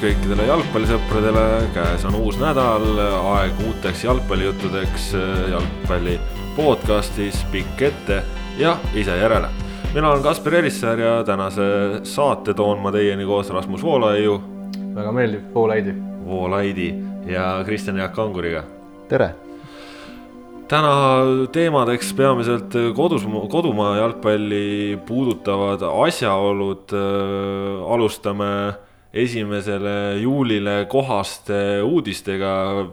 kõikidele jalgpallisõpradele, käes on uus nädal, aeg uuteks jalgpallijuttudeks jalgpalli podcastis Pikk ette ja ise järele. mina olen Kaspar Elissaar ja tänase saate toon ma teieni koos Rasmus Voolaiu. väga meeldiv, Voolaidi. Voolaidi ja Kristjan Jaak Kanguriga. tere täna teemadeks peamiselt kodus, kodumaa jalgpalli puudutavad asjaolud. alustame esimesele juulile kohaste uudistega.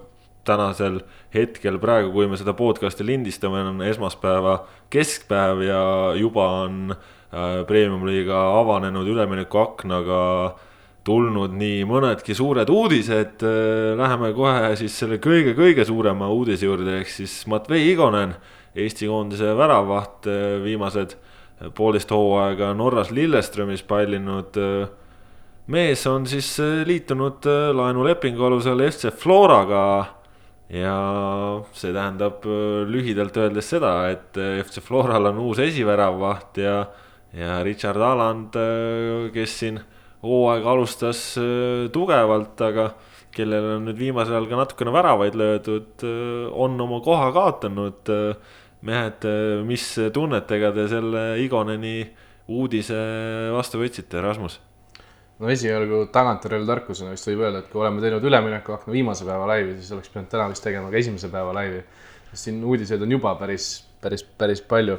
tänasel hetkel praegu, kui me seda podcast'i lindistame, on esmaspäeva keskpäev ja juba on äh, premium-liiga avanenud üleminekuaknaga tulnud nii mõnedki suured uudised. Läheme kohe siis selle kõige-kõige suurema uudise juurde, ehk siis Matvei Igonen, Eesti koondise väravaht, viimased poolteist hooaega Norras Lilleströmis pallinud mees on siis äh, liitunud äh, laenulepingu alusel FC Floraga. ja see tähendab äh, lühidalt öeldes seda, et FC Floral on uus esiväravvaht ja, ja Richard Aland, kes siin hooaega alustas tugevalt, aga kellel on nüüd viimasel ajal ka natukene väravaid löödud, on oma koha kaotanud. mehed, mis tunnetega te selle Igoneni uudise vastu võtsite, Rasmus? No esialgu tagantjärele tarkusena vist võib öelda, et kui oleme teinud üleminekuakna viimase päeva laivi, siis oleks pidanud täna vist tegema ka esimese päeva laivi. sest siin uudiseid on juba päris, päris, päris palju.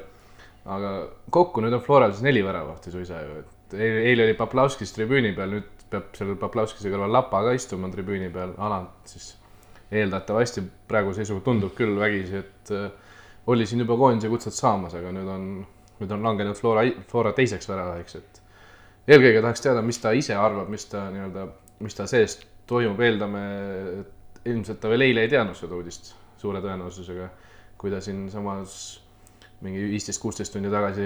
aga kokku nüüd on Floral siis neli väravahti suisa ju, et eile, eile oli Poplavskis tribüüni peal, nüüd peab seal Poplavskise kõrval Lapa ka istuma tribüüni peal, Alant siis eeldatavasti praegu seisuga tundub küll vägisi, et äh, oli siin juba koondise kutset saamas, aga nüüd on, nüüd on langenud Flora, Flora teiseks väravahiks, et eelkõige tahaks teada, mis ta ise arvab, mis ta nii-öelda, mis ta sees toimub, eeldame, et ilmselt ta veel eile ei teadnud seda uudist suure tõenäosusega. kui ta siinsamas mingi viisteist, kuusteist tundi tagasi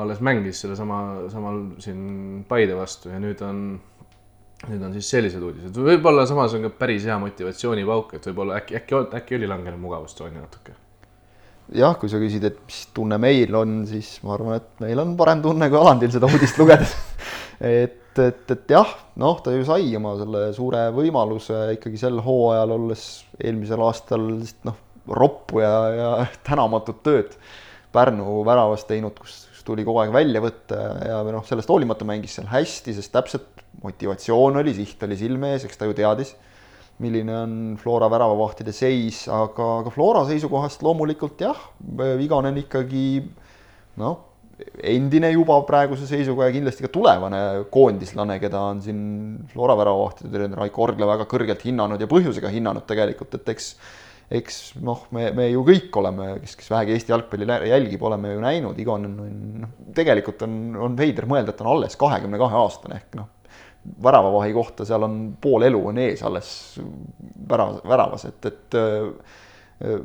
alles mängis sellesama, samal siin Paide vastu ja nüüd on, nüüd on siis sellised uudised. võib-olla samas on ka päris hea motivatsioonipauk, et võib-olla äkki, äkki, äkki oli langenud mugavustsooni natuke jah, kui sa küsid, et mis tunne meil on, siis ma arvan, et meil on parem tunne kui Alandil seda uudist lugedes et, et, et jah, noh, ta ju sai oma selle suure võimaluse ikkagi sel hooajal, olles eelmisel aastal noh, roppu ja, ja tänamatut tööd Pärnu väravas teinud, kus, tuli kogu aeg välja võtta ja noh, sellest hoolimata mängis seal hästi, sest täpselt motivatsioon oli, siht oli silme ees, eks ta ju teadis milline on Flora väravavahtide seis, aga, aga Flora seisukohast loomulikult jah, Viganen ikkagi noh, endine juba praeguse seisuga ja kindlasti ka tulevane koondislane, keda on siin Flora väravavahtide treener Raiko Orgla väga kõrgelt hinnanud ja põhjusega hinnanud tegelikult, et eks eks noh, me, me ju kõik oleme, kes, kes vähegi Eesti jalgpalli jälgib, oleme ju näinud, Igonen on noh, tegelikult on, on veider mõelda, et on alles kahekümne kahe aastane ehk noh, väravavahi kohta, seal on pool elu on ees alles väravas, väravas, et, et äh,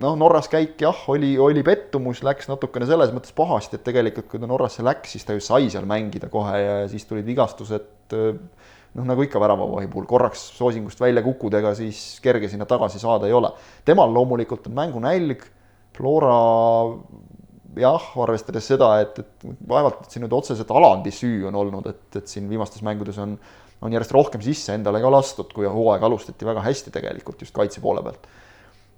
noh, Norras käik jah, oli, oli pettumus, läks natukene selles mõttes pahasti, et tegelikult kui ta Norrasse läks, siis ta ju sai seal mängida kohe ja siis tulid vigastused. noh, nagu ikka väravavahi puhul, korraks soosingust välja kukkud, ega siis kerge sinna tagasi saada ei ole. temal loomulikult on mängunälg, Flora jah, arvestades seda, et, et vaevalt, et siin nüüd otseselt Alandi süü on olnud, et, et siin viimastes mängudes on, on järjest rohkem sisse endale ka lastud, kui hooaeg alustati väga hästi tegelikult just kaitse poole pealt.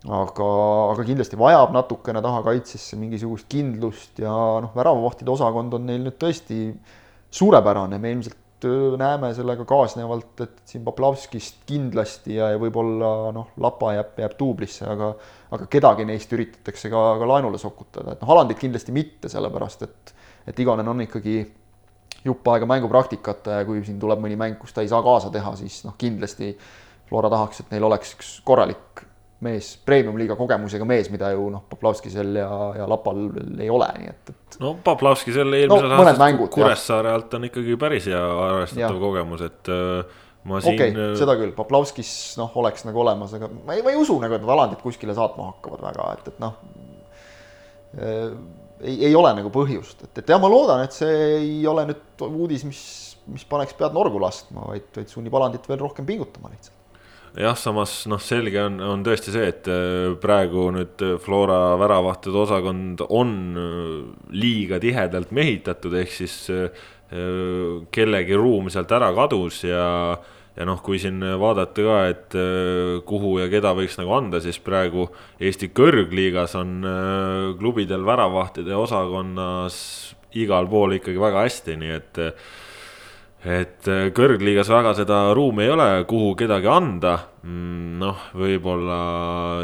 aga, aga kindlasti vajab natukene taha kaitsesse mingisugust kindlust ja noh, väravavahtide osakond on neil nüüd tõesti suurepärane, me ilmselt näeme sellega kaasnevalt, et siin Poplavskist kindlasti ja, ja võib-olla noh, Lapa jääb, jääb duublisse, aga aga kedagi neist üritatakse ka, ka laenule sokutada, et noh, Alandit kindlasti mitte, sellepärast et et Igonen on ikkagi jupp aega mängupraktikat ja kui siin tuleb mõni mäng, kus ta ei saa kaasa teha, siis noh, kindlasti Flora tahaks, et neil oleks üks korralik mees, premium-liiga kogemusega mees, mida ju noh, Poplavskisel ja, ja Lapal ei ole, nii et, et. no Poplavskisel eelmisel no, aastal Kuressaare alt on ikkagi päris hea arvestatav kogemus, et äh, okei okay, äh,, seda küll, Poplavskis noh, oleks nagu olemas, aga ma ei, ma ei usu nagu, et nad Alandit kuskile saatma hakkavad väga, et, et noh äh,. ei, ei ole nagu põhjust, et, et jah, ma loodan, et see ei ole nüüd uudis, mis, mis paneks pead norgu laskma, vaid, vaid sunnib Alandit veel rohkem pingutama lihtsalt jah, samas noh, selge on, on tõesti see, et äh, praegu nüüd Flora väravahtide osakond on äh, liiga tihedalt mehitatud, ehk siis äh, kellegi ruum sealt ära kadus ja ja noh, kui siin vaadata ka, et kuhu ja keda võiks nagu anda, siis praegu Eesti kõrgliigas on klubidel väravahtide osakonnas igal pool ikkagi väga hästi, nii et et kõrgliigas väga seda ruumi ei ole, kuhu kedagi anda. Mm, noh, võib-olla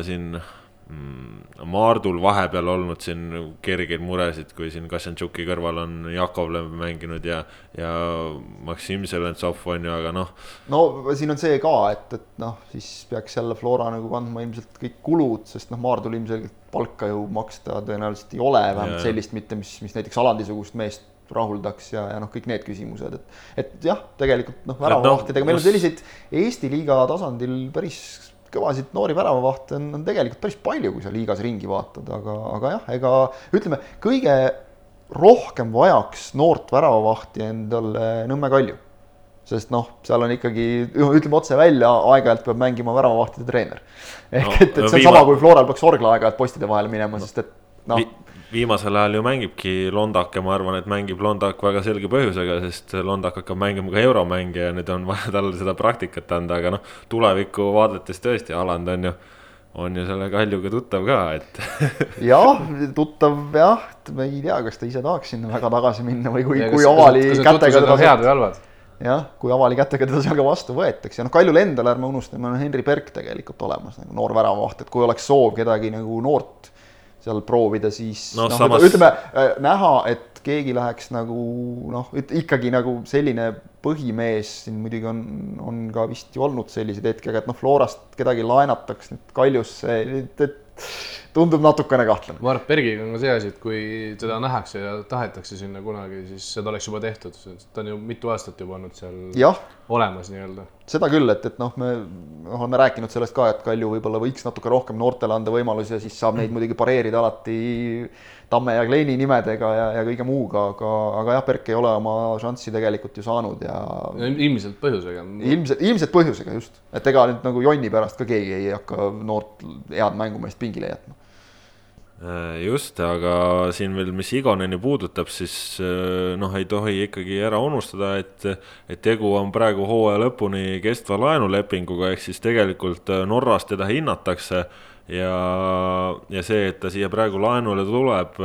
siin mm, Maardul vahepeal olnud siin kergeid muresid, kui siin Kassantšuki kõrval on Jakovlev mänginud ja, ja Maksim Zelentsov on ju, aga noh. no siin on see ka, et, et noh, siis peaks jälle Flora nagu kandma ilmselt kõik kulud, sest noh, Maardul ilmselgelt palka ju maksta tõenäoliselt ei ole, vähemalt sellist mitte, mis, mis näiteks Alandi-sugust meest rahuldaks ja, ja noh, kõik need küsimused, et, et jah, tegelikult noh, väravavahtidega no, meil on selliseid Eesti liiga tasandil päris kõvasid noori väravavahte on, on tegelikult päris palju, kui sa liigas ringi vaatad, aga, aga jah, ega ütleme, kõige rohkem vajaks noort väravavahti endale Nõmme Kalju. sest noh, seal on ikkagi, ütleme otse välja, aeg-ajalt peab mängima väravavahtide treener. ehk no, et, et see on viima... sama, kui Floral peaks Orgla aeg-ajalt postide vahele minema no., sest et noh Vi viimasel ajal ju mängibki Londak ja ma arvan, et mängib Londak väga selge põhjusega, sest Londak hakkab mängima ka euromänge ja nüüd on vaja talle seda praktikat anda, aga noh, tulevikku vaadates tõesti, Aland on ju, on ju selle Kaljuga tuttav ka, et jah, tuttav jah, ma ei tea, kas ta ise tahaks sinna väga tagasi minna või kui, kui avali kätega teda head või halvad? jah, kui avali kätega teda seal ka vastu võetakse ja noh, Kaljul endal ärme unustame, on Henri Berk tegelikult olemas nagu noor väravavaht, et kui oleks soov kedagi nagu noort seal proovida, siis no, noh samas..., ütleme äh, näha, et keegi läheks nagu noh, ikkagi nagu selline põhimees siin muidugi on, on ka vist ju olnud selliseid hetki, aga et noh, Florast kedagi laenataks nüüd Kaljusse, et, et tundub natukene kahtlane. ma arvan, et Bergiga on ka see asi, et kui teda nähakse ja tahetakse sinna kunagi, siis seda oleks juba tehtud, ta on ju mitu aastat juba olnud seal ja. olemas nii-öelda. seda küll, et, et noh, me oleme rääkinud sellest ka, et Kalju võib-olla võiks natuke rohkem noortele anda võimalusi ja siis saab neid muidugi pareerida alati Tamme ja Kleini nimedega ja, ja kõige muuga, aga, aga jah, Berk ei ole oma šanssi tegelikult ju saanud ja. ilmselt põhjusega. ilmselt, ilmselt põhjusega just, et ega nüüd nagu jonni pärast ka keegi ei hakka noort head mängumeest pingile jätma just, aga siin veel, mis Igoneni puudutab, siis äh, noh, ei tohi ikkagi ära unustada, et, et tegu on praegu hooaja lõpuni kestva laenulepinguga, ehk siis tegelikult äh, Norras teda hinnatakse ja, ja see, et ta siia praegu laenule tuleb,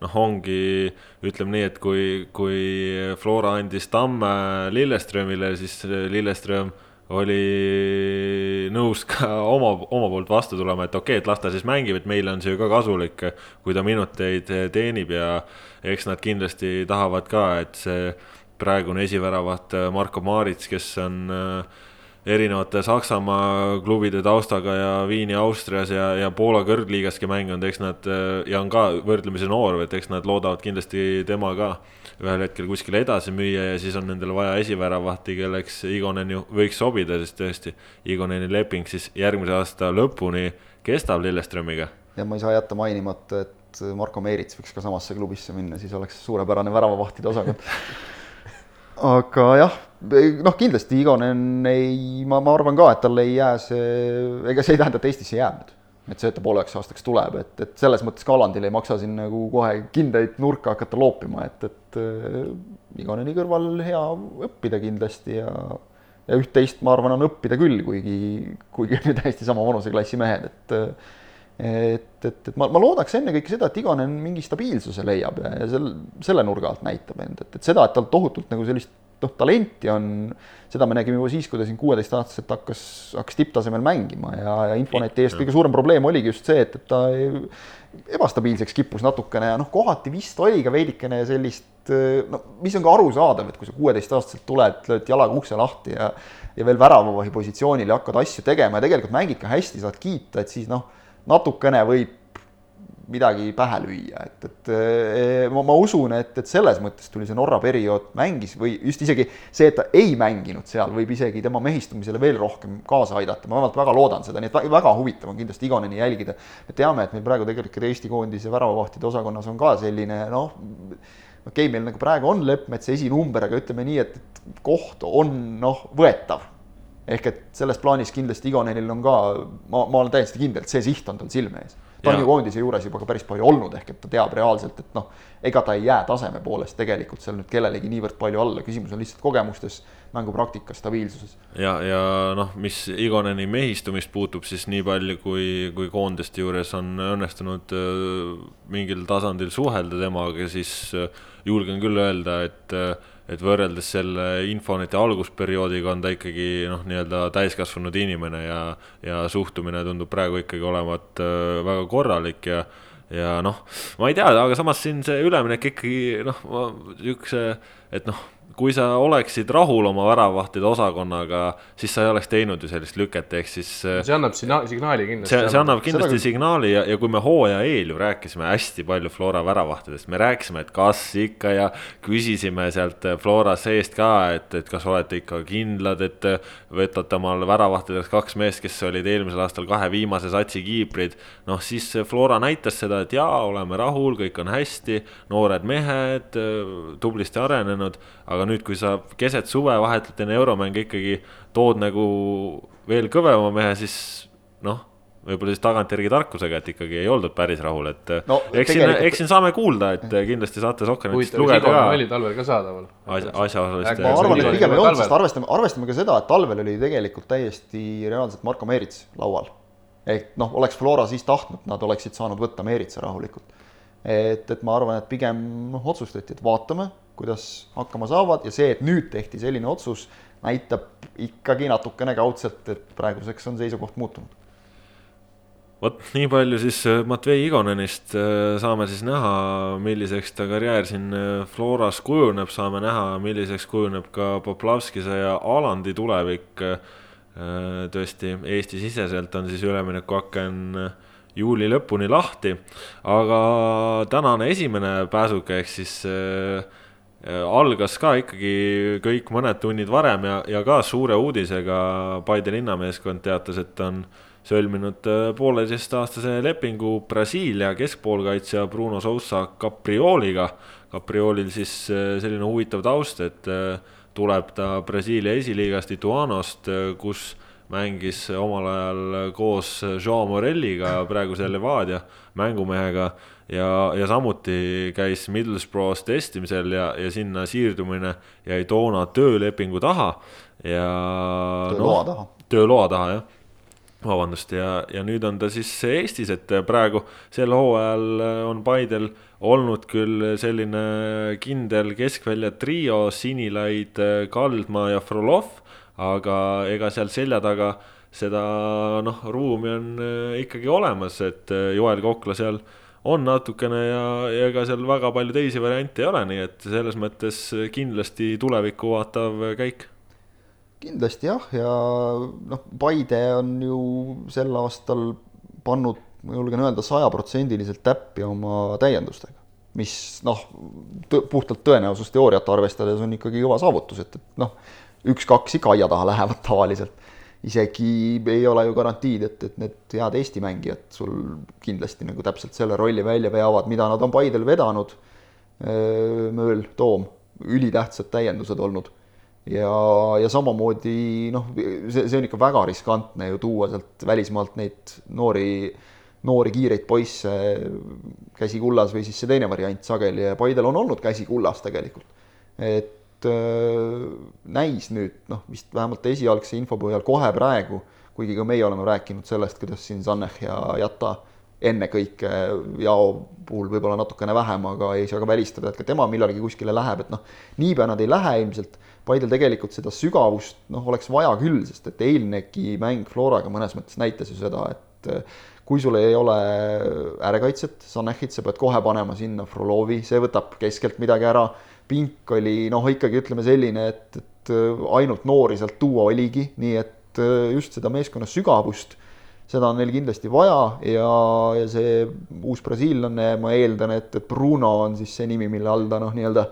noh, ongi, ütleme nii, et kui, kui Flora andis Tamme Lilleströmile, siis Lilleström oli nõus ka oma, oma poolt vastu tulema, et okei okay,, et las ta siis mängib, et meile on see ju ka kasulik, kui ta minuteid teenib ja eks nad kindlasti tahavad ka, et see praegune esiväravat Marko Maarits, kes on äh, erinevate Saksamaa klubide taustaga ja Viini Austrias ja, ja Poola kõrgliigaski mänginud, eks nad ja on ka võrdlemisi noor, et eks nad loodavad kindlasti tema ka ühel hetkel kuskile edasi müüa ja siis on nendel vaja esiväravahti, kelleks Igonen ju võiks sobida, sest tõesti, Igoneni leping siis järgmise aasta lõpuni kestab Lilleströmiga. ja ma ei saa jätta mainimata, et Marko Meerits võiks ka samasse klubisse minna, siis oleks suurepärane väravavahtide osakond aga jah, noh, kindlasti Igonen ei, ma, ma arvan ka, et tal ei jää see, ega see ei tähenda, et Eestisse jääb nüüd et see, et ta pooleks aastaks tuleb, et, et selles mõttes ka Alandil ei maksa siin nagu kohe kindaid nurka hakata loopima, et, et äh, Igoneni kõrval hea õppida kindlasti ja ja üht-teist, ma arvan, on õppida küll, kuigi, kuigi me täiesti sama vanuseklassi mehed, et et, et, et ma, ma loodaks ennekõike seda, et Igonen mingi stabiilsuse leiab ja, ja sel, selle nurga alt näitab end, et, et seda, et tal tohutult nagu sellist noh, talenti on, seda me nägime juba siis, kui ta siin kuueteistaastaselt hakkas, hakkas tipptasemel mängima ja, ja Infoneti eest kõige suurem probleem oligi just see, et, et ta ei, ebastabiilseks kippus natukene ja noh, kohati vist oli ka veidikene sellist no mis on ka arusaadav, et kui sa kuueteistaastaselt tuled, lööd jalaga ukse lahti ja ja veel väravavahi positsioonil ja hakkad asju tegema ja tegelikult mängid ka hästi, saad kiita, et siis noh, natukene võib midagi pähe lüüa, et, et eh, ma, ma usun, et, et selles mõttes tuli see Norra periood mängis või just isegi see, et ta ei mänginud seal, võib isegi tema mehistumisele veel rohkem kaasa aidata, ma vähemalt väga loodan seda, nii et väga huvitav on kindlasti Igoneni jälgida. me teame, et meil praegu tegelikult Eesti koondise väravavahtide osakonnas on ka selline noh, okei okay,, meil nagu praegu on Leppmets esinumber, aga ütleme nii, et, et koht on noh, võetav. Ehk et selles plaanis kindlasti Igonenil on ka, ma, ma olen täiesti kindel, et see siht on tal silme ees ta on ju koondise juures juba ka päris palju olnud, ehk et ta teab reaalselt, et noh, ega ta ei jää taseme poolest tegelikult seal nüüd kellelegi niivõrd palju alla, küsimus on lihtsalt kogemustes, mängupraktikas, stabiilsuses. ja, ja noh, mis Igoneni mehistumist puutub, siis nii palju, kui, kui koondiste juures on õnnestunud äh, mingil tasandil suhelda temaga, siis äh, julgen küll öelda, et äh, et võrreldes selle Infoneti algusperioodiga on ta ikkagi noh, nii-öelda täiskasvanud inimene ja, ja suhtumine tundub praegu ikkagi olevat äh, väga korralik ja ja noh, ma ei tea, aga samas siin see üleminek ikkagi noh, niisuguse, et noh, kui sa oleksid rahul oma väravvahtide osakonnaga, siis sa ei oleks teinud ju sellist lüket, ehk siis äh, see annab signa- signaali kindlasti. see, see annab kindlasti küll. signaali ja, ja kui me hooaja eel ju rääkisime hästi palju Flora väravahtidest, me rääkisime, et kas ikka ja küsisime sealt Flora seest ka, et, et kas olete ikka kindlad, et võtate omal väravahtideks kaks meest, kes olid eelmisel aastal kahe viimase satsi kiiprid. noh, siis Flora näitas seda, et jaa, oleme rahul, kõik on hästi, noored mehed, tublisti arenenud, aga nüüd, kui sa keset suve vahetult enne euromänge ikkagi tood nagu veel kõvema mehe, siis noh võib-olla siis tagantjärgi tarkusega, et ikkagi ei oldud päris rahul, et No eks siin tegelikult-, eks siin saame kuulda, et kindlasti saate Sokkernetist huvitav, lugeda ka oli talvel ka saadaval. asja, asjaosaliste. ma arvan, et pigem ei olnud, sest arvestame, arvestame ka seda, et talvel oli tegelikult täiesti reaalselt Marko Meerits laual. ehk noh, oleks Flora siis tahtnud, nad oleksid saanud võtta Meeritsa rahulikult. et, et ma arvan, et pigem noh, otsustati, et vaatame, kuidas hakkama saavad ja see, et nüüd tehti selline otsus, näitab ikkagi natukene kaudselt, et praeguseks on seisukoht muutunud. vot nii palju siis äh, Matvei Igonenist äh, saame siis näha, milliseks ta karjäär siin äh, Floras kujuneb, saame näha, milliseks kujuneb ka Poplavskise ja Alandi tulevik. tõesti, Eesti-siseselt on siis üleminekuaken juuli lõpuni lahti, aga tänane esimene pääsuke ehk siis äh, algas ka ikkagi kõik mõned tunnid varem ja, ja ka suure uudisega Paide linnameeskond teatas, et on sõlminud äh, pooleteistaastase lepingu Brasiilia keskpoolkaitsja Bruno Sousa Caprioliga. Capriolil siis äh, selline huvitav taust, et äh, tuleb ta Brasiilia esiliigast Ituanost, kus mängis omal ajal koos Joao Morelliga, praeguse Levadia mängumehega ja, ja samuti käis Middlesbrough's testimisel ja, ja sinna siirdumine jäi toona töölepingu taha ja tööloa taha. tööloa taha jah, vabandust, ja, ja nüüd on ta siis Eestis, et praegu sel hooajal on Paidel olnud küll selline kindel keskvälja trio, Sinilaid, Kaldma ja Frolov, aga ega seal selja taga seda noh, ruumi on äh, ikkagi olemas, et äh, Joel Kokla seal on natukene ja, ja ega seal väga palju teisi variante ei ole, nii et selles mõttes kindlasti tulevikku vaatav käik kindlasti jah, ja noh, Paide on ju sel aastal pannud, ma julgen öelda, sajaprotsendiliselt täppi oma täiendustega. mis noh, puhtalt tõenäosusteooriat arvestades on ikkagi kõva saavutus, et, et noh, üks-kaks ikka aia taha lähevad tavaliselt. Isegi ei ole ju garantiid, et, et need head Eesti mängijad sul kindlasti nagu täpselt selle rolli välja veavad, mida nad on Paidel vedanud. Mööl, Toom, ülitähtsad täiendused olnud ja, ja samamoodi noh, see, see on ikka väga riskantne ju tuua sealt välismaalt neid noori, noori kiireid poisse käsi kullas või siis see teine variant sageli ja Paidel on olnud käsi kullas tegelikult. et näis nüüd noh, vist vähemalt esialgse info põhjal kohe praegu, kuigi ka meie oleme rääkinud sellest, kuidas siin Zanneh ja Jata ennekõike Jao puhul võib-olla natukene vähem, aga ei saa ka välistada, et ka tema millalgi kuskile läheb, et noh, niipea nad ei lähe ilmselt Paidel tegelikult seda sügavust noh, oleks vaja küll, sest et eilnegi mäng Floraga mõnes mõttes näitas ju seda, et äh, kui sul ei ole äärekaitset, Sanechit, sa pead kohe panema sinna Frolovi, see võtab keskelt midagi ära. Pink oli noh, ikkagi ütleme selline, et, et äh, ainult noori sealt tuua oligi, nii et äh, just seda meeskonna sügavust, seda on neil kindlasti vaja ja, ja see uus brasiillane, ma eeldan, et, et Bruno on siis see nimi, mille all ta noh, nii-öelda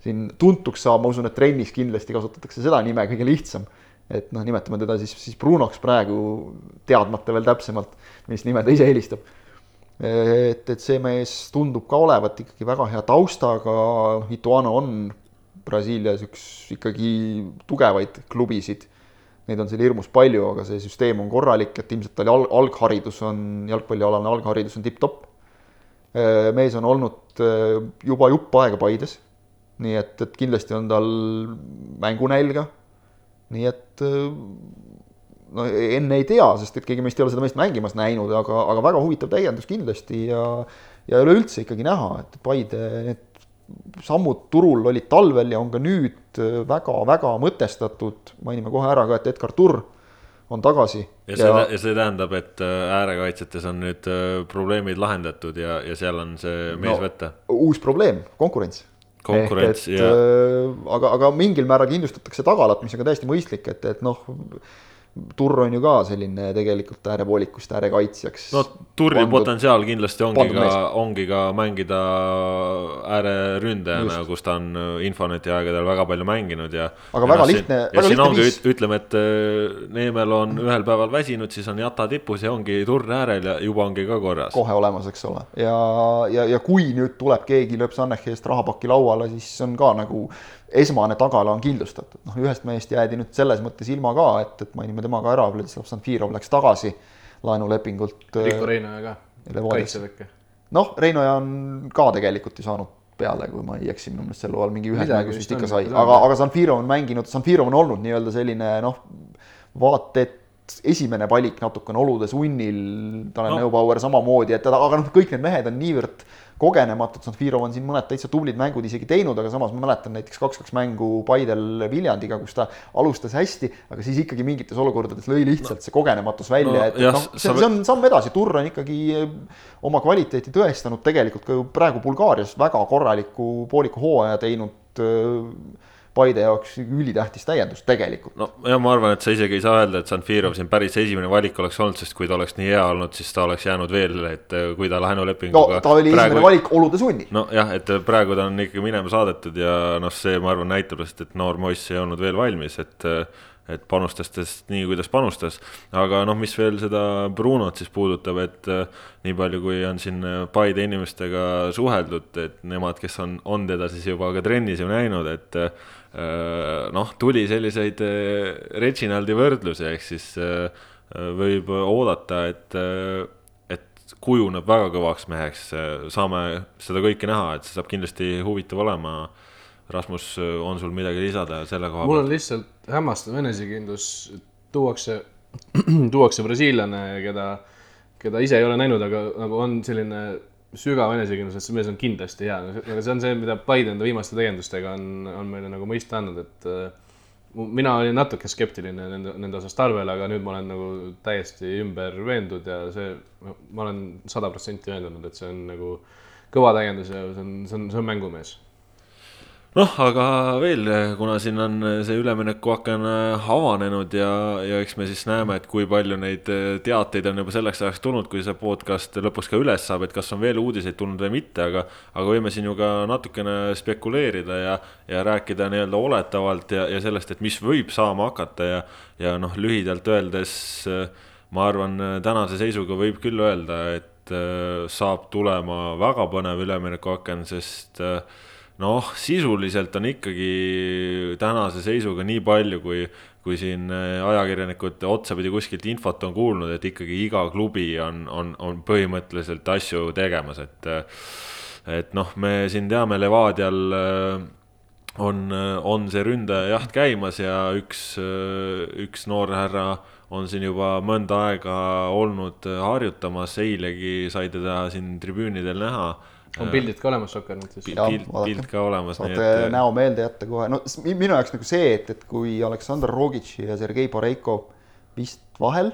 siin tuntuks saab, ma usun, et trennis kindlasti kasutatakse seda nime kõige lihtsam. et noh, nimetame teda siis, siis Brunoks praegu teadmata veel täpsemalt, millist nime ta ise eelistab. et, et see mees tundub ka olevat ikkagi väga hea taustaga, Ituano on Brasiilias üks ikkagi tugevaid klubisid. neid on seal hirmus palju, aga see süsteem on korralik, et ilmselt tal al algharidus on, jalgpallialane algharidus on tipp-topp. mees on olnud juba jupp aega Paides, nii et, et kindlasti on tal mängunälga, nii et no enne ei tea, sest et keegi meist ei ole seda meest mängimas näinud, aga, aga väga huvitav täiendus kindlasti ja ja üleüldse ikkagi näha, et Paide need sammud turul olid talvel ja on ka nüüd väga-väga mõtestatud, mainime kohe ära ka, et Edgar Turr on tagasi. ja see ja..., ja see tähendab, et äh, äärekaitsjates on nüüd probleemid lahendatud ja, ja seal on see mees no, võtta. uus probleem, konkurents. konkurents, jah. Aga, aga mingil määral kindlustatakse tagalat, mis on ka täiesti mõistlik, et, et noh Turr on ju ka selline tegelikult äärepoolikust äärekaitsjaks. no Turri pandud, potentsiaal kindlasti ongi ka, ongi ka mängida ääreründajana, kus ta on Infoneti aegadel väga palju mänginud ja. aga ja väga no, lihtne, väga lihtne ongi, viis. ütleme, et äh, Neemel on ühel päeval väsinud, siis on Jata tipus ja ongi Turr äärel ja juba ongi ka korras. kohe olemas, eks ole, ja, ja, ja kui nüüd tuleb keegi, lööb Sannechi eest rahapaki lauale, siis on ka nagu esmane tagala on kindlustatud, noh ühest mehest jäädi nüüd selles mõttes ilma ka, et, et mainime tema ka ära, Vladislav Sanfirov läks tagasi laenulepingult. Rico Reinoja ka, kaitseväkke. noh, Reinoja on ka tegelikult ju saanud peale, kui ma ei eksi, minu meelest sel hooajal mingi ühes mängus vist ikka sai, aga, aga Sanfirov on mänginud, Sanfirov on olnud nii-öelda selline noh, vaat et esimene valik natukene olude sunnil, Tanel no. Neubauer samamoodi, et aga noh, kõik need mehed on niivõrd kogenematud, Zanfirov on siin mõned täitsa tublid mängud isegi teinud, aga samas ma mäletan näiteks kaks-kaks mängu Paidel Viljandiga, kus ta alustas hästi, aga siis ikkagi mingites olukordades lõi lihtsalt no. see kogenematus välja no,, et, et noh, see, see on samm edasi, Turr on ikkagi eh, oma kvaliteeti tõestanud tegelikult ka ju praegu Bulgaarias väga korraliku pooliku hooaja teinud äh, Paide jaoks ülitähtis täiendus tegelikult. no ja ma arvan, et sa isegi ei saa öelda, et Sanfirov siin päris esimene valik oleks olnud, sest kui ta oleks nii hea olnud, siis ta oleks jäänud veel, et äh, kui ta laenulepinguga. no ta oli praegu... esimene valik olude sunnil. nojah, et praegu ta on ikkagi minema saadetud ja noh, see, ma arvan, näitab lihtsalt, et noor moiss ei olnud veel valmis, et et panustas tast nii, kuidas panustas, aga noh, mis veel seda Brunot siis puudutab, et äh, nii palju, kui on siin Paide inimestega suheldud, et nemad, kes on, on teda siis juba ka trennis ju näinud, et äh, Äh, noh, tuli selliseid äh, Reginaldi võrdlusi, ehk siis äh, võib oodata, et, et kujuneb väga kõvaks meheks, saame seda kõike näha, et see saab kindlasti huvitav olema. Rasmus, on sul midagi lisada selle koha pealt? mul on lihtsalt hämmastav enesekindlus, tuuakse, tuuakse brasiillane, keda, keda ise ei ole näinud, aga nagu on selline sügav enesekindlus, et see mees on kindlasti hea, aga see on see, mida Biden enda viimaste tegevustega on, on meile nagu mõista andnud, et äh, mina olin natuke skeptiline nende, nende osas talvel, aga nüüd ma olen nagu täiesti ümber veendud ja see, ma olen sada protsenti veendunud, et see on nagu kõva täiendus ja see on, see on, see on mängumees noh, aga veel, kuna siin on see üleminekuaken avanenud ja, ja eks me siis näeme, et kui palju neid teateid on juba selleks ajaks tulnud, kui see podcast lõpuks ka üles saab, et kas on veel uudiseid tulnud või mitte, aga, aga võime siin ju ka natukene spekuleerida ja, ja rääkida nii-öelda oletavalt ja, ja sellest, et mis võib saama hakata ja, ja noh, lühidalt öeldes ma arvan, tänase seisuga võib küll öelda, et saab tulema väga põnev üleminekuaken, sest äh, noh, sisuliselt on ikkagi tänase seisuga nii palju, kui, kui siin äh, ajakirjanikud otsapidi kuskilt infot on kuulnud, et ikkagi iga klubi on, on, on põhimõtteliselt asju tegemas, et. Äh, et noh, me siin teame, Levadial äh, on, on see ründajajaht käimas ja üks, üks noorhärra on siin juba mõnda aega olnud harjutamas, eilegi sai teda siin tribüünidel näha on pildid ka olemas Sokkernetsis? pilt, pilt ka olemas. saate et... näo meelde jätta kohe, no minu jaoks nagu see, et, et kui Aleksandr Rogic ja Sergei Boreiko vist vahel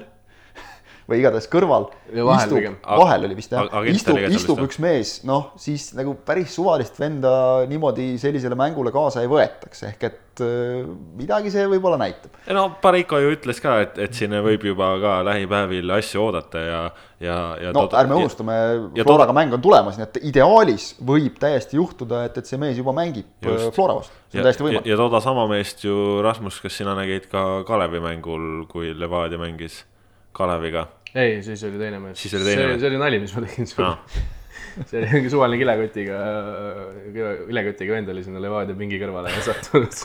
või igatahes kõrval. vahel vahel oli vist jah, istub, istub üks mees, noh siis nagu päris suvalist venda niimoodi sellisele mängule kaasa ei võetaks, ehk et äh, midagi see võib-olla näitab. no Pareiko ju ütles ka, et, et siin võib juba ka lähipäevil asju oodata ja, ja, ja. no ärme unustame, Floraga mäng on tulemas, nii et ideaalis võib täiesti juhtuda, et, et see mees juba mängib äh, Just. Flora vastu, see on ja, täiesti võimalik. ja toda sama meest ju Rasmus, kas sina nägid ka Kalevi mängul, kui Levadia mängis Kaleviga? Ei, siis oli teine mees. see, see oli nali, mis ma tegin sulle ah see oli mingi suvaline kilekotiga, kilekotiga vend oli sinna Levadia pingi kõrvale sattunud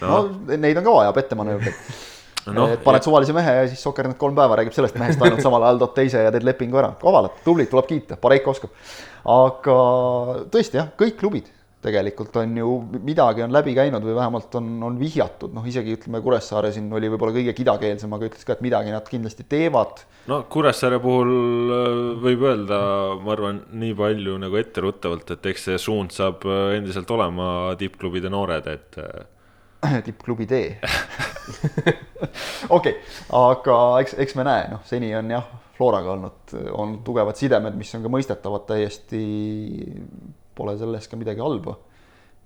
no.. no neid on ka vaja, pettemanöövreid Noh, no, et paned suvalise mehe ja siis Soker-net kolm päeva räägib sellest mehest ainult samal ajal tood teise ja teed lepingu ära. kavalad, tublid, tuleb kiita, Pareiko oskab. aga tõesti jah, kõik klubid tegelikult on ju, midagi on läbi käinud või vähemalt on, on vihjatud, noh isegi ütleme, Kuressaare siin oli võib-olla kõige kidakeelsem, aga ütles ka, et midagi nad kindlasti teevad. no Kuressaare puhul äh, võib öelda, ma arvan, nii palju nagu etteruttavalt, et eks see suund saab äh, endiselt olema tippklubide noored, et. Äh, tippklubi tee okei, aga eks, eks me näe, noh, seni on jah, Floraga olnud, on tugevad sidemed, mis on ka mõistetavad täiesti pole selles ka midagi halba.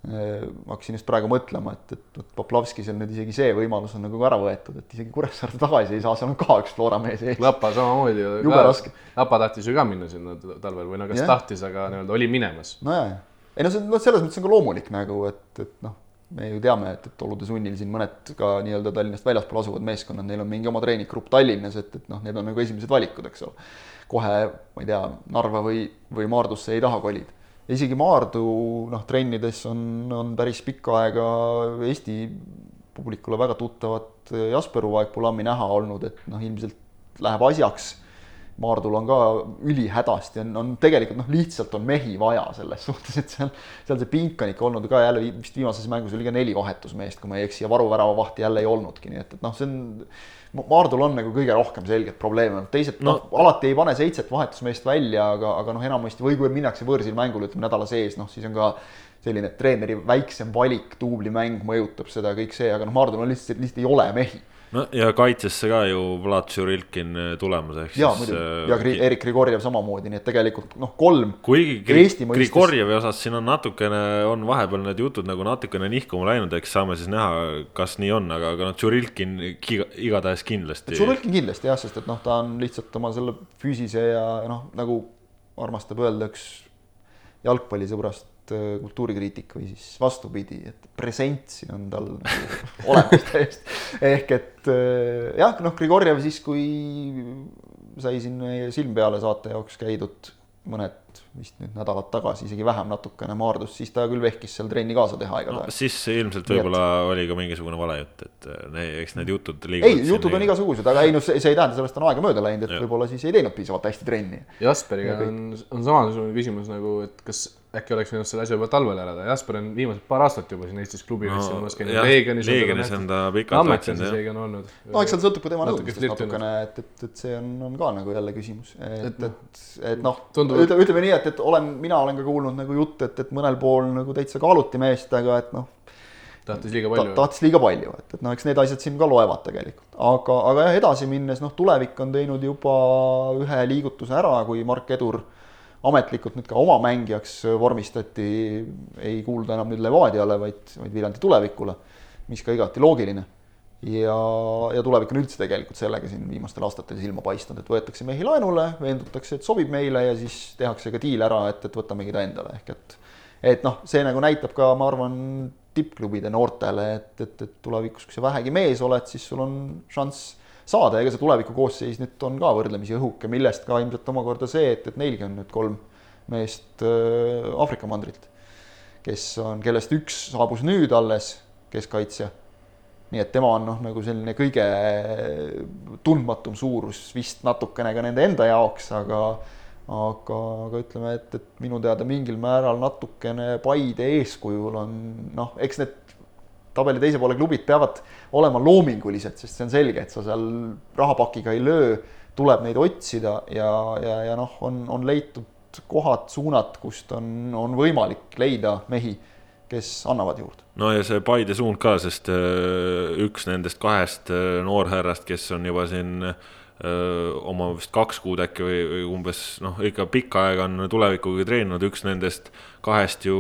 Äh, hakkasin just praegu mõtlema, et, et, et Poplavskis on nüüd isegi see võimalus on nagu ära võetud, et isegi Kuressaarde tagasi ei saa, seal on ka üks Flora mees ees. Lapa samamoodi. jube raske. Lapa tahtis ju ka minna sinna talvel või no kas yeah. tahtis, aga nii-öelda oli minemas. nojah, ei no see, noh, selles mõttes on ka loomulik nagu, et, et noh, me ju teame, et, et olude sunnil siin mõned ka nii-öelda Tallinnast väljaspool asuvad meeskonnad, neil on mingi oma treeninggrupp Tallinnas, et, et noh, need on nagu esimesed valikud, eks ole. kohe, ma ei tea, Narva või, või Maardusse ei taha kolida isegi Maardu noh, trennides on, on päris pikka aega Eesti publikule väga tuttavat Jasper Uvaeg-Pulammi näha olnud, et noh, ilmselt läheb asjaks. Maardul on ka ülihädasti, on, on tegelikult noh, lihtsalt on mehi vaja selles suhtes, et seal, seal see pink on ikka olnud ka jälle vist viimases mängus oli ka neli vahetusmeest, kui ma ei eksi, ja varuväravavahti jälle ei olnudki, nii et, et noh, see on Maardul on nagu kõige rohkem selget probleeme, teised no. noh, alati ei pane seitset vahetusmeest välja, aga, aga noh, enamasti või kui minnakse võõrsil mängule, ütleme nädala sees, noh siis on ka selline treeneri väiksem valik, duublimäng mõjutab seda kõik see, aga noh, Maardul on lihtsalt, lihtsalt ei ole mehi no ja kaitsesse ka ju Vlad Žurilkin äh, tulemas, ehk ja, siis. Äh, ja Gri Erik Grigorjev samamoodi, nii et tegelikult noh, kolm. kuigi Gri Grigorjevi osas siin on natukene, on vahepeal need jutud nagu natukene nihkuma läinud, eks saame siis näha, kas nii on, aga, aga noh, Žurilkin igatahes kindlasti. Žurilkin kindlasti jah, sest et noh, ta on lihtsalt oma selle füüsise ja noh, nagu armastab öelda üks jalgpallisõbrast Äh, kultuurikriitik või siis vastupidi, et presentsi on tal nagu olemas täiesti. ehk et äh, jah, noh, Grigorjev siis, kui sai siin meie silm peale saate jaoks käidud mõned vist nüüd nädalad tagasi, isegi vähem natukene Maardus, siis ta küll vehkis seal trenni kaasa teha igatahes no,. siis ilmselt võib-olla oli ka mingisugune valejutt, et ne, eks need jutud liiguvad. ei, jutud on igasugused, aga ei noh, see, see ei tähenda, sellest on aega mööda läinud, et võib-olla siis ei teinud piisavalt hästi trenni. Jasperiga on, on samasugune küsimus nagu, et kas äkki oleks võinud selle asja juba talvel ära teha, Jasper on viimased paar aastat juba siin Eestis klubi no, võistlemas käinud, Leegionis. Leegionis on ta pikalt läinud jah. on olnud. no eks seal sõltub ka tema nõudmistest natukene, et, et, et see on, on ka nagu jälle küsimus, et, et, et, et noh, ütleme, ütleme nii, et, et olen, mina olen ka kuulnud nagu jutte, et, et mõnel pool nagu täitsa kaaluti meest, aga et noh. tahtis liiga palju ta,. tahtis liiga palju, et, et noh, eks need asjad siin ka loevad tegelikult, aga, aga jah, edasi minnes noh, tulevik on teinud juba ühe liigutuse ära, kui Mark Edur ametlikult nüüd ka oma mängijaks vormistati, ei kuulda enam nüüd Levadiale, vaid, vaid Viljandi tulevikule, mis ka igati loogiline. ja, ja tulevik on üldse tegelikult sellega siin viimastel aastatel silma paistnud, et võetakse mehi laenule, veendutakse, et sobib meile ja siis tehakse ka diil ära, et, et võtamegi ta endale, ehk et et noh, see nagu näitab ka, ma arvan, tippklubide noortele, et, et, et tulevikus, kui sa vähegi mees oled, siis sul on šanss saada, ega see tuleviku koosseis nüüd on ka võrdlemisi õhuke, millest ka ilmselt omakorda see, et, et neilgi on nüüd kolm meest äh, Aafrika mandrilt, kes on, kellest üks saabus nüüd alles, keskkaitsja. nii et tema on noh, nagu selline kõige tundmatum suurus vist natukene ka nende enda jaoks, aga aga, aga ütleme, et, et minu teada mingil määral natukene Paide eeskujul on noh, eks need tabeli teise poole klubid peavad olema loomingulised, sest see on selge, et sa seal rahapakiga ei löö, tuleb neid otsida ja, ja, ja noh, on, on leitud kohad, suunad, kust on, on võimalik leida mehi, kes annavad juurde. no ja see Paide suund ka, sest äh, üks nendest kahest äh, noorhärrast, kes on juba siin äh, oma vist kaks kuud äkki või, või umbes noh, ikka pikka aega on tulevikuga treeninud, üks nendest kahest ju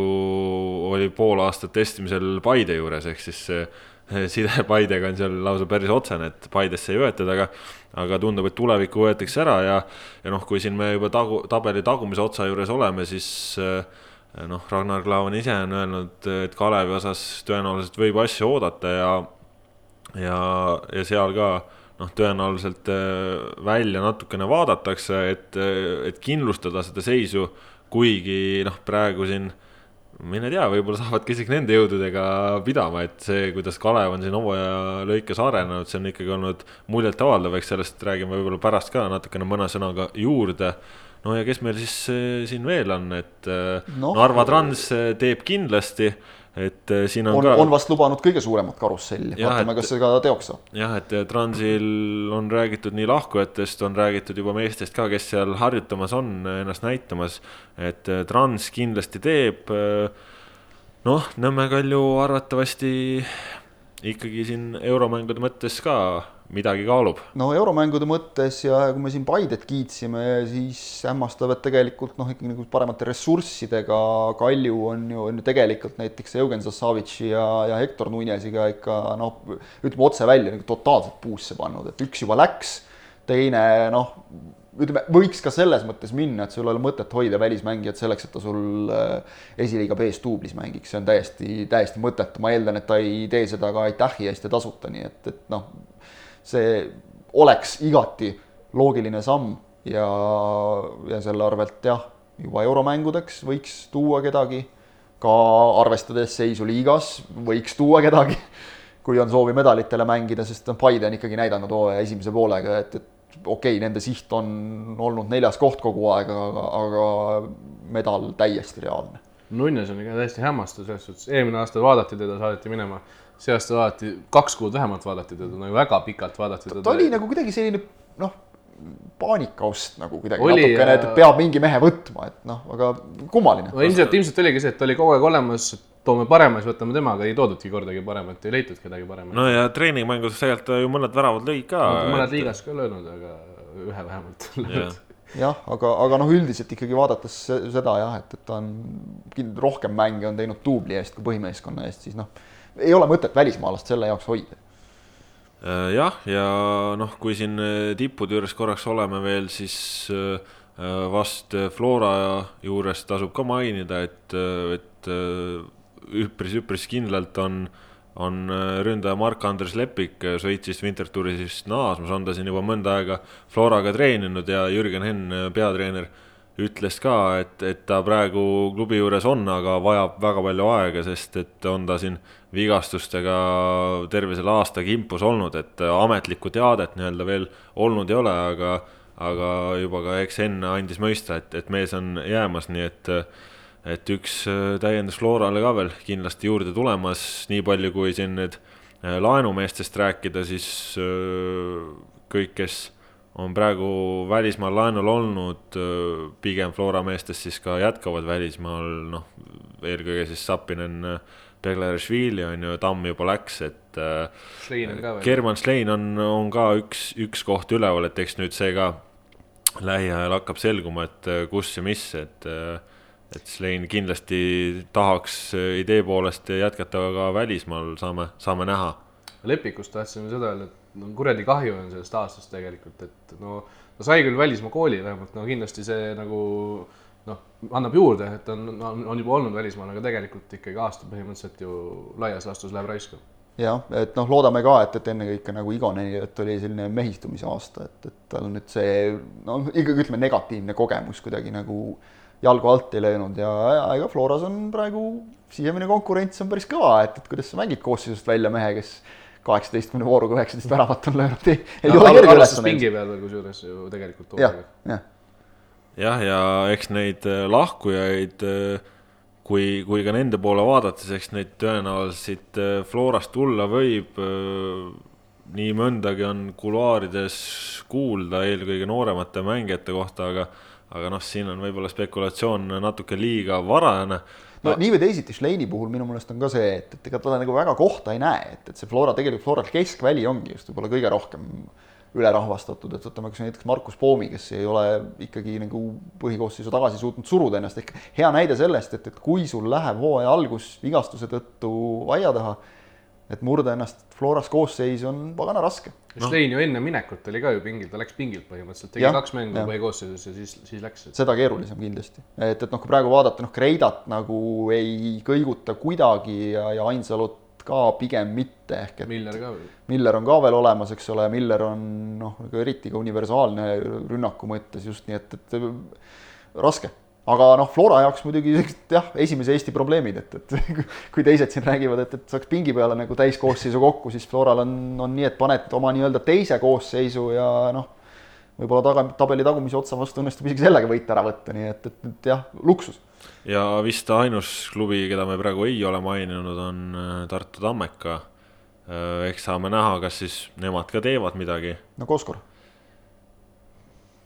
oli pool aastat testimisel Paide juures, ehk siis side Paidega on seal lausa päris otsene, et Paidesse ei võetud, aga aga tundub, et tulevikku võetakse ära ja ja noh, kui siin me juba tagu, tabeli tagumise otsa juures oleme, siis noh, Ragnar Klavan ise on öelnud, et Kalevi osas tõenäoliselt võib asju oodata ja ja, ja seal ka noh, tõenäoliselt välja natukene vaadatakse, et, et kindlustada seda seisu, kuigi noh, praegu siin mine tea, võib-olla saavadki isegi nende jõududega pidama, et see, kuidas Kalev on siin hooaja lõikes arenenud, see on ikkagi olnud muljetavaldav, eks sellest räägime võib-olla pärast ka natukene mõne sõnaga juurde. no ja kes meil siis äh, siin veel on, et no, Narva Trans teeb kindlasti et äh, siin on, on ka. on vast lubanud kõige suuremat karusselli, vaatame, kas see ka teoks saab. jah, et äh, Transil on räägitud nii lahkujatest, on räägitud juba meestest ka, kes seal harjutamas on, ennast näitamas. et äh, Trans kindlasti teeb. noh, Nõmme Kalju arvatavasti ikkagi siin euromängude mõttes ka midagi kaalub. no euromängude mõttes ja kui me siin Paidet kiitsime, siis hämmastav, et tegelikult noh, ikkagi nagu paremate ressurssidega Kalju on ju, on ju tegelikult näiteks Eugen Zassavitši ja, ja Hector Nunesiga ikka noh, ütleme otse välja nagu totaalselt puusse pannud, et üks juba läks, teine noh, ütleme, võiks ka selles mõttes minna, et sul ei ole mõtet hoida välismängijat selleks, et ta sul äh, esiliiga B-s duublis mängiks, see on täiesti, täiesti mõttetu, ma eeldan, et ta ei tee seda ka aitähi eest ja tasuta, nii et, et noh see oleks igati loogiline samm ja, ja selle arvelt jah, juba euromängudeks võiks tuua kedagi, ka arvestades seisu liigas võiks tuua kedagi, kui on soovi medalitele mängida, sest noh, Paide on ikkagi näidanud hooaja esimese poolega, et, et okei okay,, nende siht on olnud neljas koht kogu aeg, aga, aga medal täiesti reaalne. Nunnes on ikka täiesti hämmastav selles suhtes, eelmine aasta vaadati teda, saadeti minema see aasta vaadati, kaks kuud vähemalt vaadati teda, nagu väga pikalt vaadati teda. ta oli nagu kuidagi selline noh, paanikaust nagu kuidagi oli, natukene, et peab mingi mehe võtma, et noh, aga kummaline. no ilmselt, ilmselt oligi see, et oli kogu aeg olemas, toome parema, siis võtame tema, aga ei toodudki kordagi paremat, ei leitud kedagi paremat. no ja treeningmängus tegelikult ju mõned väravad lõi ka no,. mõned et... liigas ka löönud, aga ühe vähemalt jah, aga, aga noh, üldiselt ikkagi vaadates seda jah, et, et ta on rohkem mänge on teinud duubli eest kui põhimeeskonna eest, siis noh ei ole mõtet välismaalast selle jaoks hoida. Äh, jah, ja noh, kui siin äh, tippude juures korraks oleme veel, siis äh, vast Flora juures tasub ka mainida, et, et üpris-üpris kindlalt on, on ründaja Mark-Andres Lepik Šveitsist Wintertourisist naasmas, on ta siin juba mõnda aega Floraga treeninud ja Jürgen Henn, peatreener ütles ka, et, et ta praegu klubi juures on, aga vajab väga palju aega, sest et on ta siin vigastustega terve selle aasta kimpus olnud, et ametlikku teadet nii-öelda veel olnud ei ole, aga, aga juba ka eks enne andis mõista, et, et mees on jäämas, nii et, et üks täiendus Florale ka veel kindlasti juurde tulemas, nii palju kui siin nüüd laenumeestest rääkida, siis kõik, kes on praegu välismaal laenul olnud, pigem Flora meestest siis ka jätkavad välismaal, noh, eelkõige siis Sapinen, Begleršvili on ju, Tamm juba läks, et Schlein on ka veel. German Schlein on, on ka üks, üks koht üleval, et eks nüüd see ka lähiajal hakkab selguma, et kus ja mis, et et Schlein kindlasti tahaks idee poolest jätkata ka välismaal, saame, saame näha. Lepikust tahtsime seda öelda, et no kuradi kahju on sellest aastast tegelikult, et no ta sai küll välismaa kooli vähemalt, no kindlasti see nagu noh, annab juurde, et on, on, on juba olnud välismaal, aga tegelikult ikkagi aasta põhimõtteliselt ju laias laastus läheb raisku. jah, et noh, loodame ka, et, et ennekõike nagu Igoneni, et oli selline mehistumise aasta, et, et tal nüüd see noh, ikkagi ütleme negatiivne kogemus kuidagi nagu jalgu alt ei löönud ja, ja ega Floras on praegu sisemine konkurents on päris kõva, et, et kuidas sa mängid koosseisust välja mehe, kes kaheksateistkümne vooruga üheksateist väravat on löönud, kerge ülesanne. pingi peal veel kusjuures ju tegelikult. jah, jah. Jah, ja eks neid äh, lahkujaid, äh, kui, kui ka nende poole vaadata, siis eks neid tõenäoliselt äh, Florast tulla võib. nii mõndagi on kuluaarides kuulda, eelkõige nooremate mängijate kohta, aga, aga noh, siin on võib-olla spekulatsioon natuke liiga varajane no nii või teisiti, Schleini puhul minu meelest on ka see, et, et ega ta nagu väga kohta ei näe, et, et see Flora, tegelikult Floral keskväli ongi just võib-olla kõige rohkem ülerahvastatud, et võtame kas näiteks Markus Poomi, kes ei ole ikkagi nagu põhikoosseisu tagasi suutnud suruda ennast, ehk hea näide sellest, et, et kui sul läheb hooaja algus vigastuse tõttu aia taha, et murda ennast Floras koosseis on pagana raske. No.. Schlein ju enne minekut oli ka ju pingil, ta läks pingilt põhimõtteliselt, tegi ja, kaks mängu põhikoosseisus ja siis, siis läks. seda keerulisem kindlasti, et, et noh, kui praegu vaadata, noh, Kreidat nagu ei kõiguta kuidagi ja, ja Ainsalut ka pigem mitte, ehk et Miller ka veel. Miller on ka veel olemas, eks ole, Miller on noh, eriti ka universaalne rünnaku mõttes just nii, et, et raske aga noh, Flora jaoks muidugi jah, esimese Eesti probleemid, et, et kui teised siin räägivad, et, et saaks pingi peale nagu täiskoosseisu kokku, siis Floral on, on nii, et paned oma nii-öelda teise koosseisu ja noh, võib-olla taga, tabeli tagumise otsa vastu õnnestub isegi sellega võit ära võtta, nii et, et, et jah, luksus. ja vist ainus klubi, keda me praegu ei ole maininud, on äh, Tartu Tammeka. Äh, eks saame näha, kas siis nemad ka teevad midagi. no Koskor.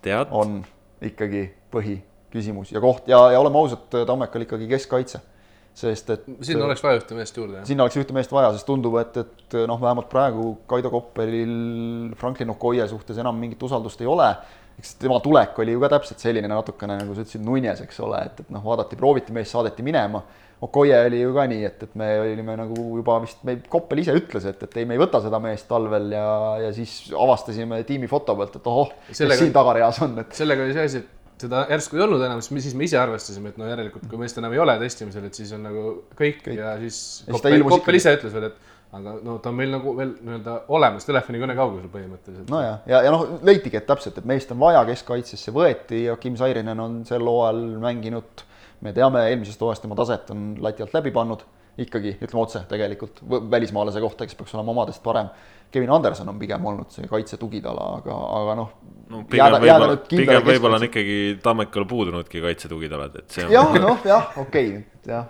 tead? on ikkagi põhi küsimus ja koht ja, ja oleme ausad, Tammekal ikkagi keskkaitse. Sest et. sinna oleks vaja ühte meest juurde. sinna oleks ühte meest vaja, sest tundub, et, et noh, vähemalt praegu Kaido Koppelil Franklin Okoye suhtes enam mingit usaldust ei ole. eks tema tulek oli ju ka täpselt selline natukene nagu sa ütlesid, nunjes, eks ole, et, et noh, vaadati, prooviti meest, saadeti minema. Okoye oli ju ka nii, et, et me olime nagu juba vist, me, Koppel ise ütles, et, et ei, me ei võta seda meest talvel ja, ja siis avastasime tiimi foto pealt, et ohoh, kes siin tagareas on, et. sellega oli see asi, et seda järsku ei olnud enam, siis me, siis me ise arvestasime, et no järelikult, kui meest enam ei ole testimisel, et siis on nagu kõik, kõik. ja siis Koppel, Koppel ise ütles veel, et aga no ta on meil nagu veel nii-öelda olemas telefonikõne kaugusel põhimõtteliselt. no ja, ja, ja noh, leitigi, et täpselt, et meest on vaja, keskkaitsesse võeti ja Kim Sairinen on sel hooajal mänginud. me teame, eelmisest hooajast tema taset on lati alt läbi pannud ikkagi, ütleme otse tegelikult, välismaalase kohta, kes peaks olema omadest parem. Kevin Anderson on pigem olnud see kaitse tugitala, aga, aga noh no pigem võib-olla, pigem võib-olla on ikkagi Tammekal puudunudki kaitsetugidalad, et see on. jah, noh jah, okei okay,, jah.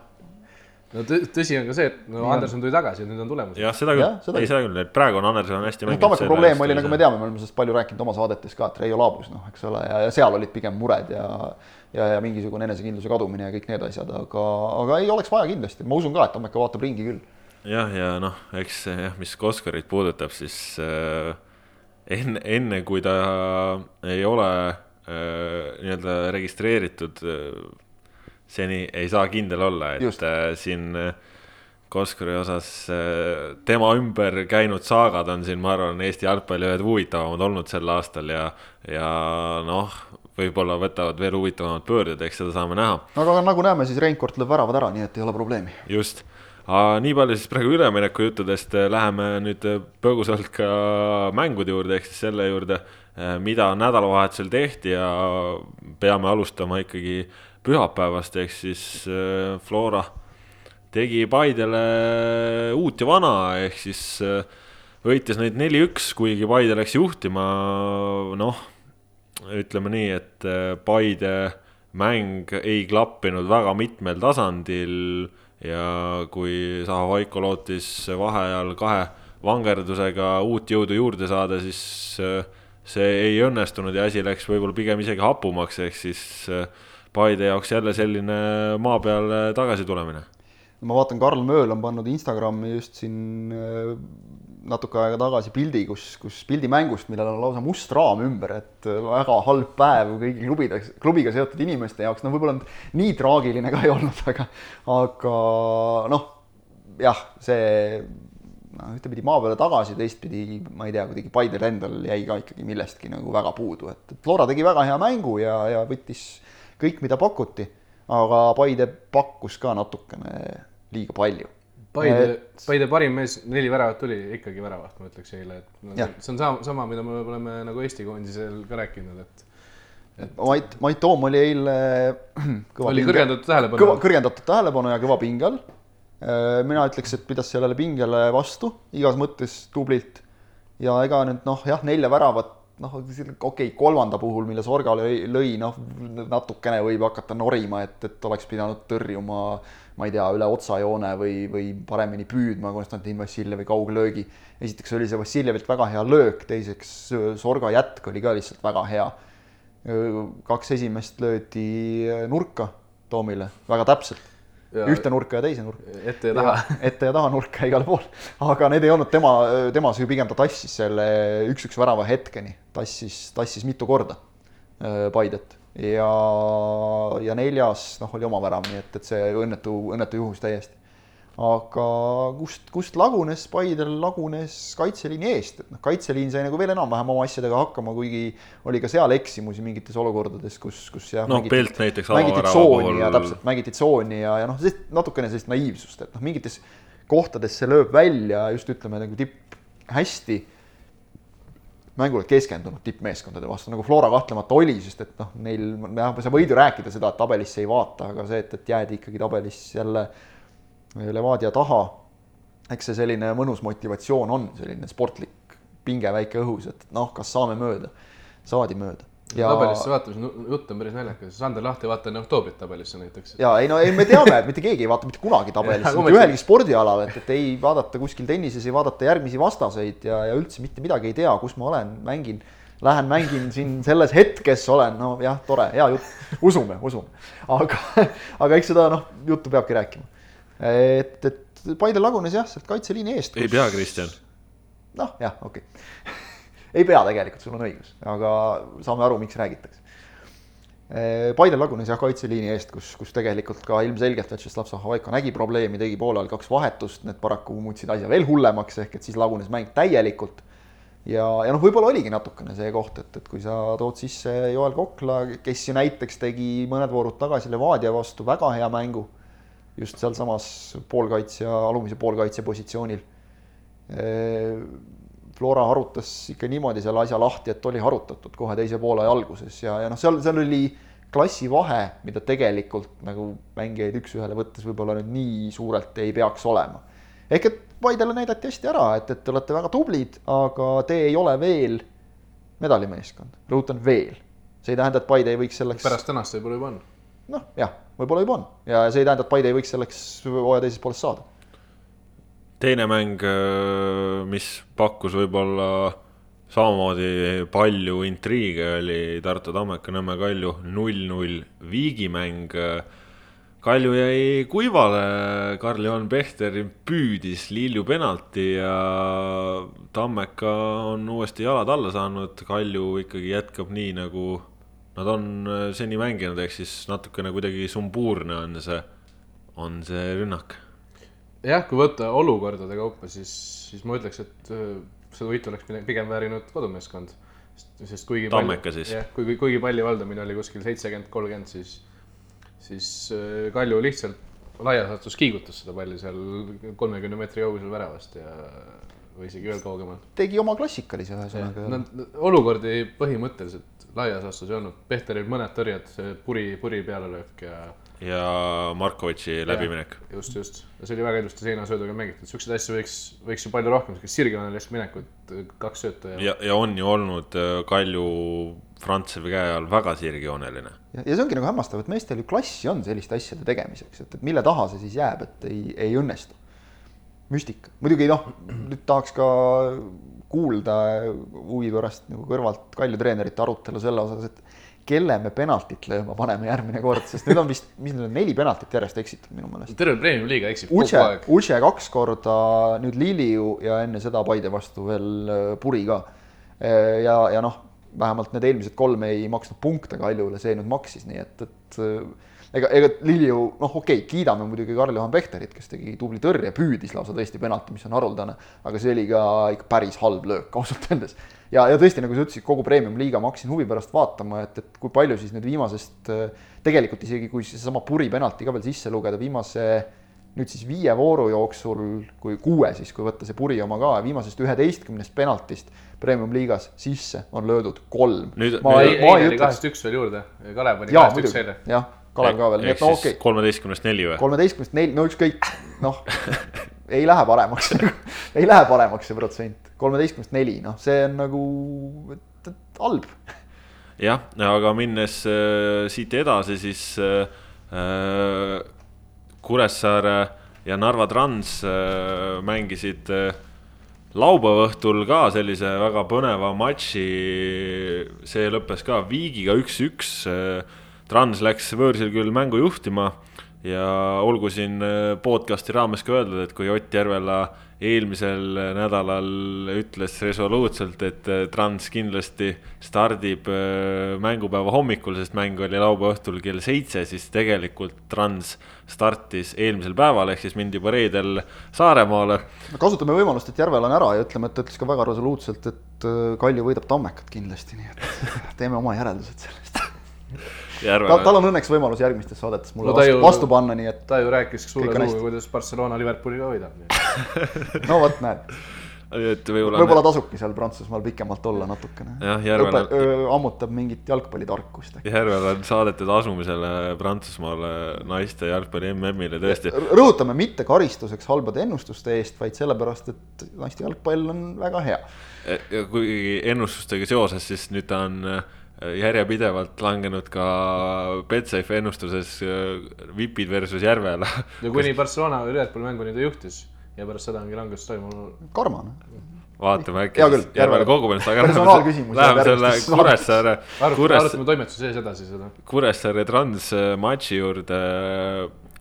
No tõsi on ka see, et no ja. Anderson tuli tagasi ja nüüd on tulemas. jah, seda küll, ei seda küll, et praegu on Anderson hästi mänginud no,. Tammeka probleem oli, nagu me teame, me oleme sellest palju rääkinud oma saadetes ka, et Reio laabus, noh, eks ole, ja, ja seal olid pigem mured ja ja, ja mingisugune enesekindluse kadumine ja kõik need asjad, aga, aga ei oleks vaja kindlasti, ma usun ka, et Tammeka vaatab ringi küll. jah, ja noh, eks jah, mis Koskarit puudutab, siis äh, enne, enne kui ta ei ole äh, nii-öelda registreeritud äh,, seni ei saa kindel olla, et Just. äh, siin äh, Koskari osas äh, tema ümber käinud saagad on siin, ma arvan, Eesti jalgpalli ühed huvitavamad olnud sel aastal ja, ja noh, võib-olla võtavad veel huvitavamad pöörded, eks seda saame näha. aga nagu näeme, siis Reinkolt lööb väravad ära, nii et ei ole probleemi. just nii palju siis praegu ülemineku juttudest, äh, läheme nüüd põgusalt ka mängude juurde, ehk siis selle juurde, mida nädalavahetusel tehti ja peame alustama ikkagi pühapäevast, ehk siis Flora tegi Paidele uut ja vana, ehk siis võitis neid neli-üks, kuigi Paide läks juhtima, noh, ütleme nii, et Paide mäng ei klappinud väga mitmel tasandil ja kui Zaha Vaiko lootis vaheajal kahe vangerdusega uut jõudu juurde saada, siis äh, see ei õnnestunud ja asi läks võib-olla pigem isegi hapumaks, ehk siis äh, Paide jaoks jälle selline maa peale tagasitulemine. ma vaatan, Karl Mööl on pannud Instagrami just siin äh, natuke aega tagasi pildi, kus, kus pildi mängust, millel on lausa must raam ümber, et väga halb päev kõigi klubide, klubiga seotud inimeste jaoks, no võib-olla nii traagiline ka ei olnud, aga, aga noh, jah, see noh, ühtepidi maa peale tagasi, teistpidi ma ei tea, kuidagi Paidel endal jäi ka ikkagi millestki nagu väga puudu, et Flora tegi väga hea mängu ja, ja võttis kõik, mida pakuti, aga Paide pakkus ka natukene liiga palju Paide, Paide parim mees, neli väravat tuli ikkagi väravat, ma ütleks eile, et no, see on sama, sama, mida me oleme nagu Eesti koondisel ka rääkinud, et et Mait, Mait Toom oli eile oli pinge, kõrgendatud tähelepanu. kõva, kõrgendatud tähelepanu ja kõva pinge all. Äh, mina ütleks, et pidas sellele pingele vastu igas mõttes tublilt. ja ega nüüd noh, jah, nelja väravat, noh, okei okay,, kolmanda puhul, mille Sorga lõi, lõi, noh, natukene võib hakata norima, et, et oleks pidanud tõrjuma ma ei tea, üle otsajoone või, või paremini püüdma Konstantin Vassiljevi kauglöögi. esiteks oli see Vassiljevilt väga hea löök, teiseks Sorga jätk oli ka lihtsalt väga hea. kaks esimest löödi nurka Toomile väga täpselt. Ühte nurka ja teise nurka. ette ja taha. ette ja taha nurka igale poole, aga need ei olnud tema, tema süü, pigem ta tassis selle üks-üks värava hetkeni, tassis, tassis mitu korda Paidet ja, ja neljas noh, oli oma värav, nii et, et see õnnetu, õnnetu juhus täiesti. Aga kust, kust lagunes, Paidel lagunes kaitseliini eest, et noh, kaitseliin sai nagu veel enam-vähem oma asjadega hakkama, kuigi oli ka seal eksimusi mingites olukordades, kus, kus jah. noh, Pelt näiteks. mängiti tsooni puhul... ja täpselt, mängiti tsooni ja, ja noh, natukene sellist naiivsust, et noh, mingites kohtades see lööb välja just ütleme nagu tipp hästi mängule keskendunud tippmeeskondade vastu, nagu Flora kahtlemata oli, sest et noh, neil, jah, sa võid ju rääkida seda, et tabelisse ei vaata, aga see, et, et jäädi ikkagi tabelis jälle Levadia taha, eks see selline mõnus motivatsioon on, selline sportlik pinge väike õhus, et noh, kas saame mööda, saadi mööda ja tabelisse vaatamise jutt on päris naljakas, Sander Lahti vaata enne oktoobrit tabelisse näiteks. ja ei no ei, me teame, et mitte keegi ei vaata mitte kunagi tabelisse, mitte ühelgi spordialal, et, et ei vaadata kuskil tennises, ei vaadata järgmisi vastaseid ja, ja üldse mitte midagi ei tea, kus ma olen, mängin. Lähen mängin siin selles hetkes olen, no jah, tore, hea jutt, usume, usume. aga, aga eks seda noh, juttu peabki rääkima. Et, et Paide lagunes jah, sealt kaitseliini eest kus.... ei pea, Kristjan. noh, jah, okei okay ei pea tegelikult, sul on õigus, aga saame aru, miks räägitakse. Paide lagunes jah kaitseliini eest, kus, kus tegelikult ka ilmselgelt Vjatšeslav Zahovaiko nägi probleemi, tegi poole ajal kaks vahetust, need paraku muutsid asja veel hullemaks, ehk et siis lagunes mäng täielikult. ja, ja noh, võib-olla oligi natukene see koht, et, et kui sa tood sisse Joel Kokla, kes ju näiteks tegi mõned voorud tagasi Levadia vastu väga hea mängu, just sealsamas poolkaitsja, alumise poolkaitsja positsioonil Flora harutas ikka niimoodi selle asja lahti, et oli harutatud kohe teise poole alguses ja, ja noh, seal, seal oli klassivahe, mida tegelikult nagu mängijaid üks-ühele võttes võib-olla nüüd nii suurelt ei peaks olema. ehk et Paidele näidati hästi ära, et, et te olete väga tublid, aga te ei ole veel medalimeeskond, rõhutan veel. see ei tähenda, et Paide ei võiks selleks. pärast tänast võib-olla juba on. noh, jah, võib-olla juba on. Ja see ei tähenda, et Paide ei võiks selleks hooaja teises pooles saada. Teine mäng, äh, mis pakkus võib-olla samamoodi palju intriige, oli Tartu Tammeka Nõmme Kalju null-null viigimäng. Kalju jäi kuivale, Karl-Juhan Pehter püüdis Lilju penalti ja Tammeka on uuesti jalad alla saanud, Kalju ikkagi jätkab nii, nagu nad on seni mänginud, ehk siis natukene kuidagi sumbuurne on see, on see rünnak jah, kui võtta olukordade kaupa, siis, siis ma ütleks, et äh, seda võitu oleks pigem väärinud kodumeeskond. sest kuigi Tammeka siis. jah, kuigi, kuigi palli valdamine oli kuskil seitsekümmend, kolmkümmend, siis, siis äh, Kalju lihtsalt laias laastus kiigutas seda palli seal kolmekümne meetri kaugusel väravast ja või isegi veel kaugemal. tegi oma klassikalise ühesõnaga. Nad olukordi põhimõtteliselt laias laastus ei olnud, Pehteril mõned tõrjed, puri, puri pealelöök ja ja Markovitši läbiminek. just, just, see oli väga ilusti seinasööduga mängitud, siukseid asju võiks, võiks ju palju rohkem, siukest sirgjoonelist minekut, kaks sööta ja. ja, ja on ju olnud äh, Kalju Frantsevi käe all väga sirgjooneline. ja, ja see ongi nagu hämmastav, et meestel ju klassi on selliste asjade tegemiseks, et, et mille taha see siis jääb, et ei, ei õnnestu. Müstika, muidugi noh, nüüd tahaks ka kuulda huvi pärast nagu kõrvalt Kalju treenerite arutelu selle osas, et kelle me penaltit lööma paneme järgmine kord, sest nüüd on vist, mis nüüd on, neli penaltit järjest eksitud minu meelest. terve Premiumi liiga eksib Uche, kogu aeg. Uche kaks korda, nüüd Liliu ja enne seda Paide vastu veel äh, Puri ka. Äh, ja, ja noh, vähemalt need eelmised kolm ei maksnud punkte Kaljule, see nüüd maksis, nii et, et ega, ega Liliu, noh, okei okay,, kiidame muidugi Karl-Juhan Pehterit, kes tegi tubli tõrje, püüdis lausa tõesti penalti, mis on haruldane, aga see oli ka ikka päris halb löök ausalt öeldes. ja, ja tõesti, nagu sa ütlesid, kogu premium-liiga ma hakkasin huvi pärast vaatama, et, et kui palju siis nüüd viimasest, tegelikult isegi kui seesama puri penalti ka veel sisse lugeda, viimase nüüd siis viie vooru jooksul, kui kuue siis, kui võtta see puri oma ka, viimasest üheteistkümnest penaltist premium-liigas sisse on löödud kolm. nüüd, nüüd eile oli kahest üks veel juurde, Kalev pani kahest üks eile. jah Kalev ka veel, nii et no okei okay.. kolmeteistkümnest neli või? kolmeteistkümnest neli, no ükskõik, noh ei lähe paremaks ei lähe paremaks see protsent, kolmeteistkümnest neli, noh, see on nagu, halb. jah, aga minnes äh, siit edasi, siis äh, Kuressaare ja Narva Trans äh, mängisid äh, laupäeva õhtul ka sellise väga põneva matši. see lõppes ka viigiga üks-üks äh, Trans läks võõrsil küll mängu juhtima ja olgu siin äh, podcast'i raames ka öeldud, et kui Ott Järvela eelmisel nädalal ütles resoluutselt, et äh, Trans kindlasti stardib äh, mängupäeva hommikul, sest mäng oli laupäeva õhtul kell seitse, siis tegelikult Trans startis eelmisel päeval, ehk siis mindi juba reedel Saaremaale. kasutame võimalust, et Järvel on ära ja ütleme, et ta ütles ka väga resoluutselt, et Kalju võidab Tammekat kindlasti, nii et teeme oma järeldused sellest ta, tal on õnneks võimalus järgmistes saadetes mulle no, vastu, ju, vastu panna, nii et. ta ju rääkis suure suuga, kuidas Barcelona Liverpooli ka võidab no vot, näed. et võib-olla võib-olla tasubki seal Prantsusmaal pikemalt olla natukene. On- ammutab mingit jalgpallitarkust. Järvel on saadetud asumisele Prantsusmaale naiste jalgpalli MM-ile tõesti. rõhutame mitte karistuseks halbade ennustuste eest, vaid sellepärast, et naiste jalgpall on väga hea. ja kuigi ennustustega seoses, siis nüüd ta on äh, järjepidevalt langenud ka Betsafe ennustuses äh, Vipid versus Järvela. ja kuni Barcelona Liverpooli mänguni ta juhtis ja pärast seda ongi langus toimunud. karmane. vaatame äkki Järvele Järvele. kogub ennast, aga läheme jääb selle Kuressaare, Kuressaare, arutame toimetuse sees edasi seda. Kuressaare Trans äh, matši juurde,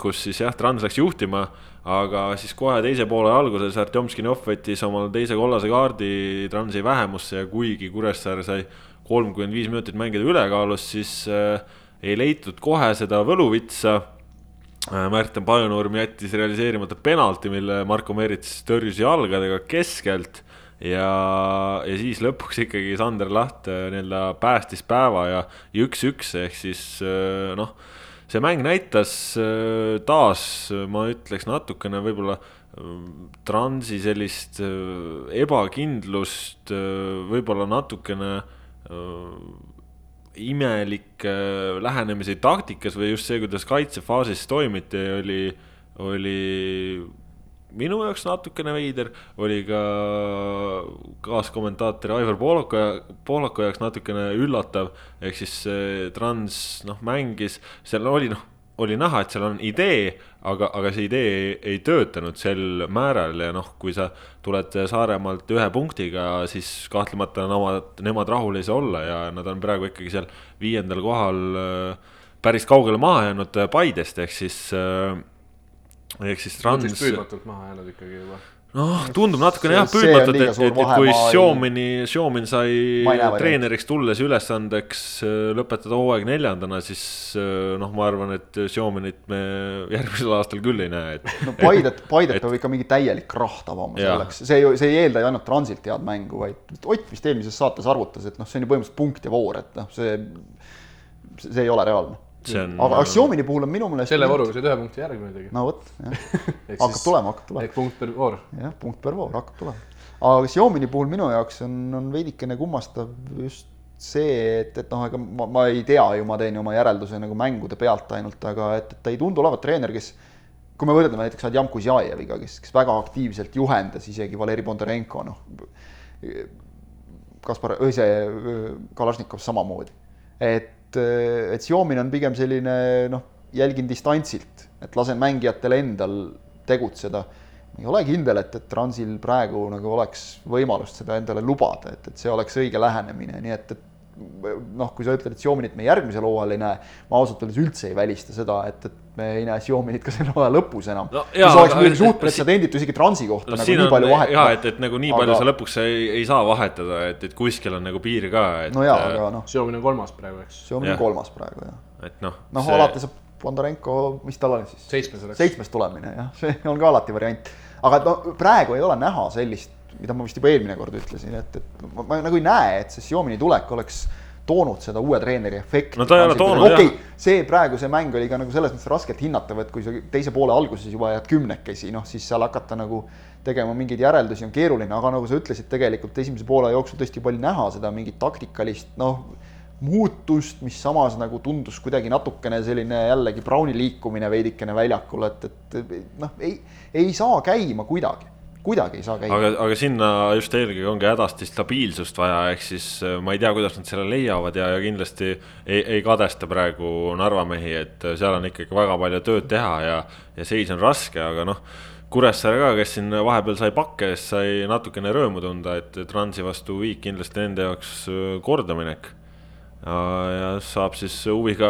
kus siis jah, Trans läks juhtima, aga siis kohe teise poole alguses Artjomskinov võttis omal teise kollase kaardi Transi vähemusse ja kuigi Kuressaare sai kolmkümmend viis minutit mängida ülekaalus, siis äh, ei leitud kohe seda võluvitsa. Äh, Märten Pajunurm jättis realiseerimata penalti, mille Marko Merits tõrjus jalgadega keskelt. Ja, ja siis lõpuks ikkagi Sander Laht äh, nii-öelda päästis päeva ja üks-üks ehk siis noh, see mäng näitas taas, ma ütleks natukene võib-olla Transi sellist ebakindlust, võib-olla natukene äh, imelikke lähenemisi taktikas või just see, kuidas kaitsefaasis toimiti, oli, oli minu jaoks natukene veider, oli ka kaaskommentaator Aivar Poolaku, Poolaku jaoks natukene üllatav, ehk siis Trans noh, mängis, seal oli noh, oli näha, et seal on idee, aga, aga see idee ei, ei töötanud sel määral ja noh, kui sa tuled Saaremaalt ühe punktiga, siis kahtlemata nemad, nemad rahul ei saa olla ja nad on praegu ikkagi seal viiendal kohal äh, päris kaugele maha jäänud Paidest, ehk siis äh, ehk siis ütleks püüdmatult maha jäänud ikkagi juba. noh, tundub natukene jah liiga et, et, et kui Xiomini, Xiomin sai treeneriks tulles ülesandeks äh, lõpetada hooaeg neljandana, siis äh, noh, ma arvan, et Xiominit me järgmisel aastal küll ei näe, et no Paidet, Paidet et- peab ikka mingi täielik krahh tabama selleks, see ei, see ei eelda ju ainult Transilt head mängu, vaid Ott vist eelmises saates arvutas, et noh, see on ju põhimõtteliselt punkt ja voor, et noh, see, see ei ole reaalne. See on aga Xiomini puhul on minu meelest selle vooruga said ühe punkti järgi muidugi. no vot, jah, hakkab tulema, hakkab tulema. punkt per voor. jah, punkt per voor hakkab tulema. aga Xiomini puhul minu jaoks on, on veidikene kummastav just see, et, et noh, ega ma, ma ei tea ju, ma teen ju oma järelduse nagu mängude pealt ainult, aga et, et ta ei tundu olevat treener, kes kui me võrdleme näiteks Adjam Kuzjajeviga, kes, kes väga aktiivselt juhendas isegi Valeri Bondarenko, noh, Kaspar, see Kalašnikov samamoodi. et, et Xiaomin on pigem selline noh, jälgin distantsilt, et lasen mängijatel endal tegutseda. Ei ole kindel, et, et Transil praegu nagu oleks võimalust seda endale lubada, et, et see oleks õige lähenemine, nii et, et noh, kui sa ütled, et Xiaominit me järgmisel hooajal ei näe, ma ausalt öeldes üldse ei välista seda, et, et me ei näe Xiaominit ka selle hooaja lõpus enam No mis oleks muidugi suht et- pretsedenditu isegi Transi kohta no nagu nii on palju vahet. jaa, et, et nagu nii palju aga- sa lõpuks ei, ei saa vahetada, et, et kuskil on nagu piir ka, et no jaa, aga noh, Xiaomi on kolmas praegu, eks. Xiaomi Jah. on kolmas praegu jah. et noh, noh, alati saab Bondarenko, mis tal oli siis? seitsmes oleks. seitsmes tulemine jah, see on ka alati variant. aga no praegu ei ole näha sellist, mida ma vist juba eelmine kord ütlesin, et, et ma, ma nagu ei näe, et see Xiomini tulek oleks toonud seda uue treeneri efekti. No ta ei ole toonud, okei jah., see praegu see mäng oli ka nagu selles mõttes raskelt hinnatav, et kui sa teise poole alguses juba jääd kümnekesi, noh siis seal hakata nagu tegema mingeid järeldusi on keeruline, aga nagu sa ütlesid, tegelikult esimese poole jooksul tõesti oli näha seda mingit taktikalist noh, muutust, mis samas nagu tundus kuidagi natukene selline jällegi Browni liikumine veidikene väljakul, et, et noh, ei, ei saa käima kuidagi, kuidagi ei saa käima. aga, aga sinna just eelkõige ongi hädasti stabiilsust vaja, ehk siis äh, ma ei tea, kuidas nad selle leiavad ja, ja kindlasti ei, ei kadesta praegu Narva mehi, et äh, seal on ikkagi väga palju tööd teha ja, ja seis on raske, aga noh. Kuressaare ka, kes siin vahepeal sai pakke, sai natukene rõõmu tunda, et Transi vastu viik kindlasti nende jaoks äh, kordaminek ja, saab siis huviga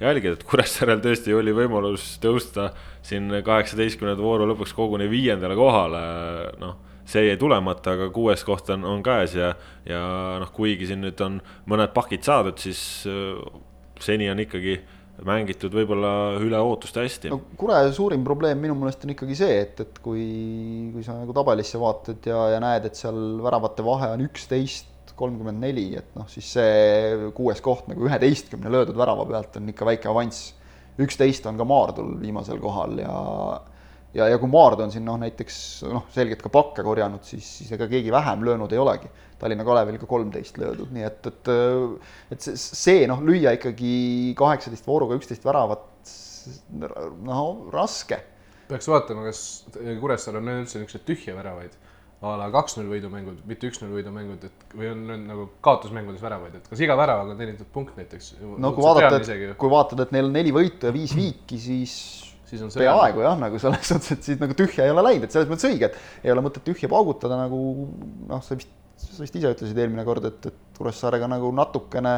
jälgida, et Kuressaarel tõesti oli võimalus tõusta siin kaheksateistkümnenda vooru lõpuks koguni viiendale kohale, noh see jäi tulemata, aga kuues koht on, on käes ja, ja noh, kuigi siin nüüd on mõned pakid saadud, siis äh, seni on ikkagi mängitud võib-olla üle ootuste hästi. No Kure suurim probleem minu meelest on ikkagi see, et, et kui, kui sa nagu tabelisse vaatad ja, ja näed, et seal väravate vahe on üksteist, kolmkümmend neli, et noh, siis see kuues koht nagu üheteistkümne löödud värava pealt on ikka väike avanss. üksteist on ka Maardul viimasel kohal ja, ja, ja kui Maardu on siin noh, näiteks noh, selgelt ka pakke korjanud, siis, siis ega keegi vähem löönud ei olegi. Tallinna Kalevil ka kolmteist löödud, nii et, et et see, see noh, lüüa ikkagi kaheksateist vooruga üksteist väravat, no raske. peaks vaatama, kas Kuressaare on üldse niisuguseid tühje väravaid a la kaks-null võidumängud, mitte üks-null võidumängud, et või on nüüd nagu kaotusmängudes väravaid, et kas iga väravaga on teenitud punkt näiteks? no kui vaadata, et kui vaatad, et neil on neli võitu ja viis viiki, siis siis on see peaaegu jah, nagu selles suhtes, et siis nagu tühja ei ole läinud, et selles mõttes õige, et ei ole mõtet tühja paugutada nagu noh, sa vist, sa vist ise ütlesid eelmine kord, et, et Kuressaarega nagu natukene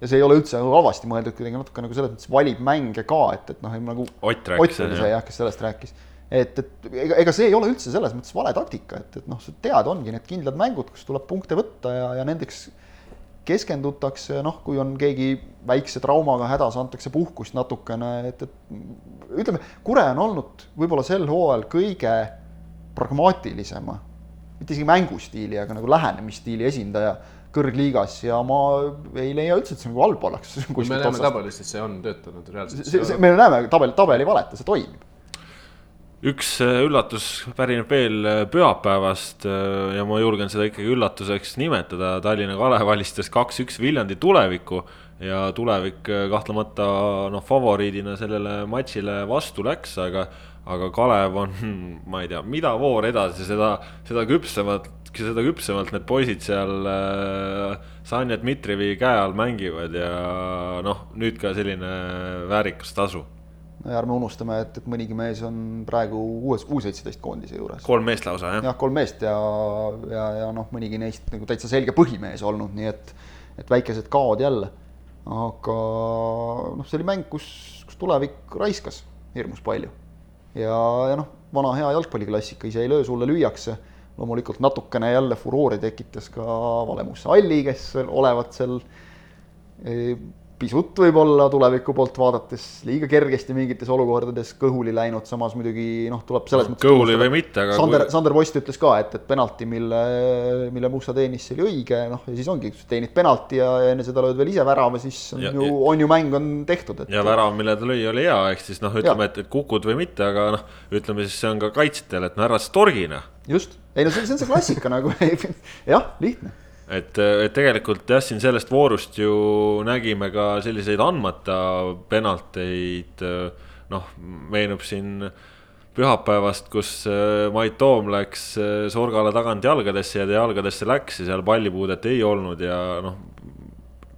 ja see ei ole üldse nagu halvasti mõeldud, kuidagi natuke nagu selles mõttes valib mänge ka, et, et noh, nagu Ott rääkis, jah, kes sellest rääkis. Et, et ega, ega see ei ole üldse selles mõttes vale taktika, et, et noh, sa tead, ongi need kindlad mängud, kus tuleb punkte võtta ja, ja nendeks keskendutakse, noh, kui on keegi väikse traumaga hädas, antakse puhkust natukene, et, et ütleme, Kure on olnud võib-olla sel hooajal kõige pragmaatilisema, mitte isegi mängustiili, aga nagu lähenemisstiili esindaja kõrgliigas ja ma ei leia üldse, et see nagu halb oleks. me näeme tabelist, et see on töötanud reaalselt. me näeme, tabel, tabel ei valeta, see toimib üks äh, üllatus pärineb veel äh, pühapäevast äh, ja ma julgen seda ikkagi üllatuseks nimetada. Tallinna Kalev alistas kaks-üks Viljandi tulevikku ja tulevik kahtlemata noh, favoriidina sellele matšile vastu läks, aga, aga Kalev on, ma ei tea, mida voor edasi, seda, seda küpsemalt, seda küpsemalt need poisid seal äh, Sanja Dmitrijevi käe all mängivad ja noh, nüüd ka selline väärikas tasu ärme unustame, et, et mõnigi mees on praegu uues, U seitseteist koondise juures. kolm meest lausa, jah? jah, kolm meest ja, ja, ja noh, mõnigi neist nagu täitsa selge põhimees olnud, nii et, et väikesed kaod jälle. aga noh, see oli mäng, kus, kus tulevik raiskas hirmus palju. ja, ja noh, vana hea jalgpalliklassika, ise ei löö, sulle lüüakse. loomulikult natukene jälle furoori tekitas ka Valemusse Alli, kes olevat seal eh, pisut võib-olla tuleviku poolt vaadates liiga kergesti mingites olukordades kõhuli läinud, samas muidugi noh, tuleb selles mõttes kõhuli või mitte, aga Sander kui..., Sander Post ütles ka, et, et penalti, mille, mille Musta teenis, see oli õige, noh ja siis ongi, teenid penalti ja, enne seda lööd veel ise värava, siis on ja, ju, on ju mäng on tehtud, et ja värav, mille ta lõi, oli hea, ehk siis noh, ütleme, et, et kukud või mitte, aga noh, ütleme siis see on ka kaitsjatel, et no ära siis torgina. just, ei no see, see on see klassika nagu jah, lihtne et, et tegelikult jah, siin sellest voorust ju nägime ka selliseid andmata penalteid, noh, meenub siin pühapäevast, kus äh, Mait Toom läks äh, Sorgale tagant jalgadesse ja ta jalgadesse läks ja seal pallipuudet ei olnud ja noh,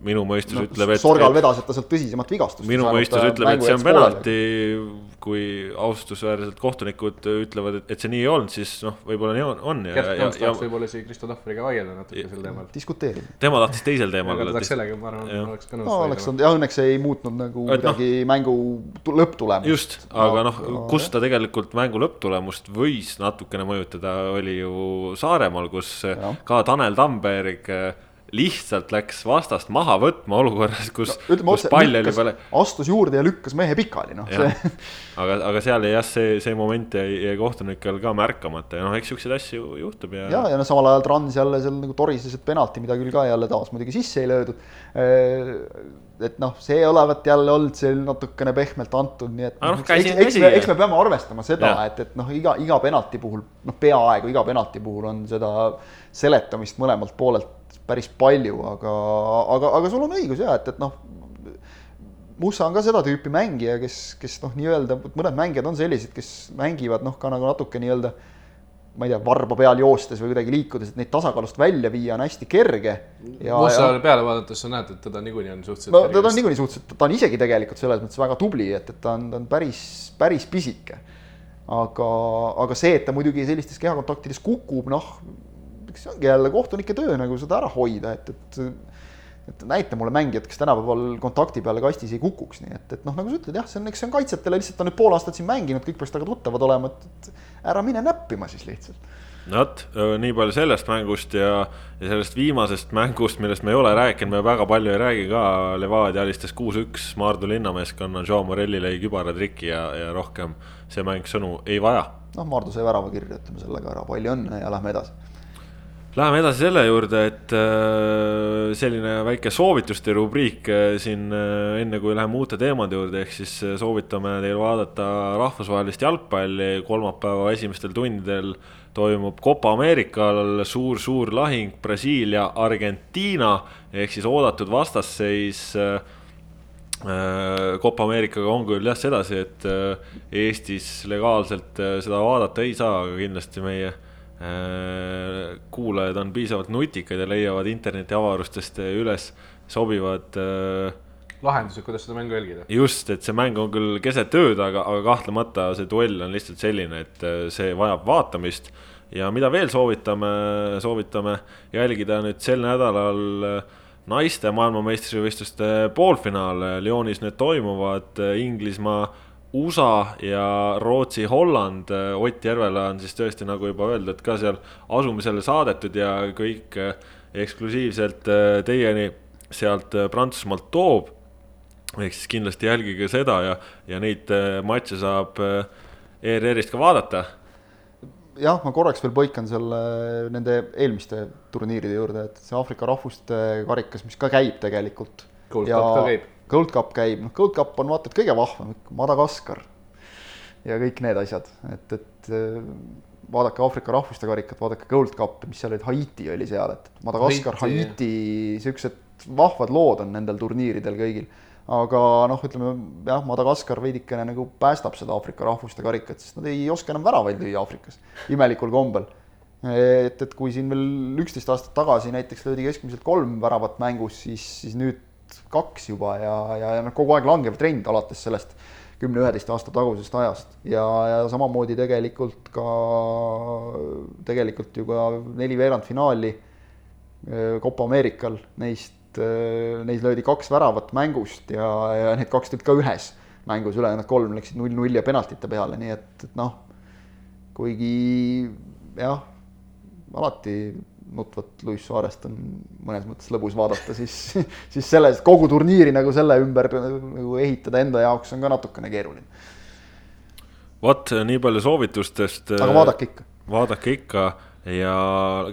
minu mõistus no, ütleb, et. Sorgal vedas, et ta sealt tõsisemat vigastust. minu mõistus ütleb, et see on penalti, kui austusväärselt kohtunikud ütlevad, et, et see nii ei olnud, siis noh, võib-olla nii on, on. Gert Kons tahaks võib-olla isegi Kristo Tahvriga vaielda natuke sel teemal. diskuteerida. tema tahtis teisel teemal. aga ta tahaks sellega, ma arvan, oleks ka nõus no,. oleks olnud, jah, õnneks ei muutnud nagu et midagi no, mängu lõpptulemust. just, aga noh, kus ta tegelikult mängu lõpptulemust võis natukene mõjutada, oli ju Saaremaal, kus ja. ka Tanel Tamberg lihtsalt läks vastast maha võtma olukorras, kus no,, kus pall oli peale. astus juurde ja lükkas mehe pikali, noh aga, aga seal jah, see, see moment jäi, jäi kohtunikel ka märkamata ja noh, eks siukseid asju juhtub ja. ja, ja no samal ajal Trans jälle seal nagu torises, et penalti, mida küll ka jälle taas muidugi sisse ei löödud. Äh, et noh, see olevat jälle olnud seal natukene pehmelt antud, nii et no, eks, eks, eks me, eks me peame arvestama seda, et, et noh, iga, iga penalti puhul, noh, peaaegu iga penalti puhul on seda seletamist mõlemalt poolelt päris palju, aga, aga, aga sul on õigus ja et, et noh, Mussa on ka seda tüüpi mängija, kes, kes noh, nii-öelda mõned mängijad on sellised, kes mängivad noh, ka nagu natuke nii-öelda ma ei tea, varba peal joostes või kuidagi liikudes, et neid tasakaalust välja viia on hästi kerge. Mussale peale vaadates sa näed, et teda niikuinii on suhteliselt no teda on niikuinii suhteliselt, ta on isegi tegelikult selles mõttes väga tubli, et, et ta on, ta on päris, päris pisike. aga, aga see, et ta muidugi sellistes kehakontaktides kukub, noh, eks see ongi jälle kohtunike töö nagu seda ära hoida, et, et et näita mulle mängijat, kes tänapäeval kontakti peale kastis ei kukuks, nii et, et noh, nagu sa ütled, jah, see on, eks see on kaitsjatele lihtsalt on nüüd pool aastat siin mänginud, kõik peaks temaga tuttavad olema, et, et ära mine näppima siis lihtsalt. no vot, nii palju sellest mängust ja, ja sellest viimasest mängust, millest me ei ole rääkinud, me väga palju ei räägi ka, Levadia alistas kuus-üks Maardu linnameeskonna, Jean Morelli lõi kübaratriki ja, ja rohkem see mäng sõnu ei vaja. noh, Maardu sai värava kirja, ütleme sellega ära, palju õnne ja lähme edasi Läheme edasi selle juurde, et äh, selline väike soovituste rubriik äh, siin äh, enne, kui läheme uute teemade juurde, ehk siis soovitame teil vaadata rahvusvahelist jalgpalli. kolmapäeva esimestel tundidel toimub Copa Ameerikal suur-suur lahing Brasiilia, Argentiina ehk siis oodatud vastasseis Copa Ameerikaga on küll jah sedasi, et Eestis legaalselt seda vaadata ei saa, aga kindlasti meie kuulajad on piisavalt nutikad ja leiavad interneti avarustest üles sobivad äh, lahendused, kuidas seda mängu jälgida. just, et see mäng on küll keset ööd, aga, aga kahtlemata see duell on lihtsalt selline, et äh, see vajab vaatamist. ja mida veel soovitame, soovitame jälgida nüüd sel nädalal naiste maailmameistrivõistluste poolfinaale. Lyonis need toimuvad, Inglismaa USA ja Rootsi-Holland, Ott Järvela on siis tõesti nagu juba öeldud, ka seal asumisele saadetud ja kõik eh, eksklusiivselt eh, teieni sealt eh, Prantsusmaalt toob. ehk siis kindlasti jälgige seda ja, ja neid matše saab ERR-ist ka vaadata. jah, ma korraks veel põikan selle nende eelmiste turniiride juurde, et see Aafrika rahvuste karikas, mis ka käib tegelikult. Gold Cup ka käib Gold Cup käib, noh, Gold Cup on vaata et kõige vahvam, Madagaskar ja kõik need asjad, et, et äh, vaadake Aafrika rahvuste karikat, vaadake Gold Cupi, mis seal olid, Haiti oli seal, et Madagaskar, Haiti, siuksed vahvad lood on nendel turniiridel kõigil. aga noh, ütleme jah, Madagaskar veidikene nagu päästab seda Aafrika rahvuste karikat, sest nad ei oska enam väravaid lüüa Aafrikas, imelikul kombel. Et, et kui siin veel üksteist aastat tagasi näiteks löödi keskmiselt kolm väravat mängus, siis, siis nüüd kaks juba ja, ja, ja noh, kogu aeg langev trend alates sellest kümne-üheteist aasta tagusest ajast. Ja, ja samamoodi tegelikult ka, tegelikult ju ka neli veerandfinaali Copa Ameerikal, neist, neis löödi kaks väravat mängust ja, ja need kaks tulid ka ühes mängus, ülejäänud kolm läksid null-null ja penaltite peale, nii et, et noh, kuigi jah, alati nutvat Luis Suarest on mõnes mõttes lõbus vaadata, siis, siis selles kogu turniiri nagu selle ümber nagu ehitada enda jaoks on ka natukene keeruline. vot nii palju soovitustest. aga vaadake ikka. vaadake ikka ja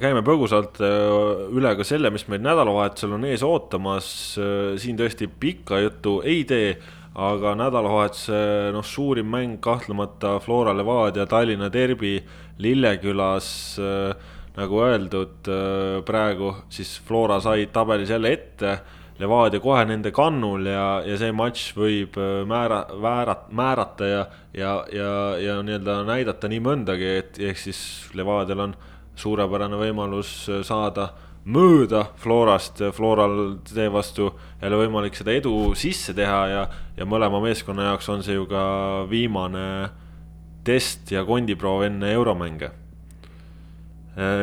käime põgusalt äh, üle ka selle, mis meil nädalavahetusel on ees ootamas. Äh, siin tõesti pikka juttu ei tee, aga nädalavahetuse noh, suurim mäng kahtlemata Flora Levadia Tallinna Derbi Lillekülas äh, nagu öeldud, äh, praegu siis Flora sai tabelis jälle ette, Levadia kohe nende kannul ja, ja see matš võib äh, määra, väärat-, määrata ja, ja, ja, ja nii-öelda näidata nii mõndagi, et ehk siis Levadial on suurepärane võimalus äh, saada mööda Florast, Floral seevastu jälle võimalik seda edu sisse teha ja, ja mõlema meeskonna jaoks on see ju ka viimane test ja kondiproov enne euromänge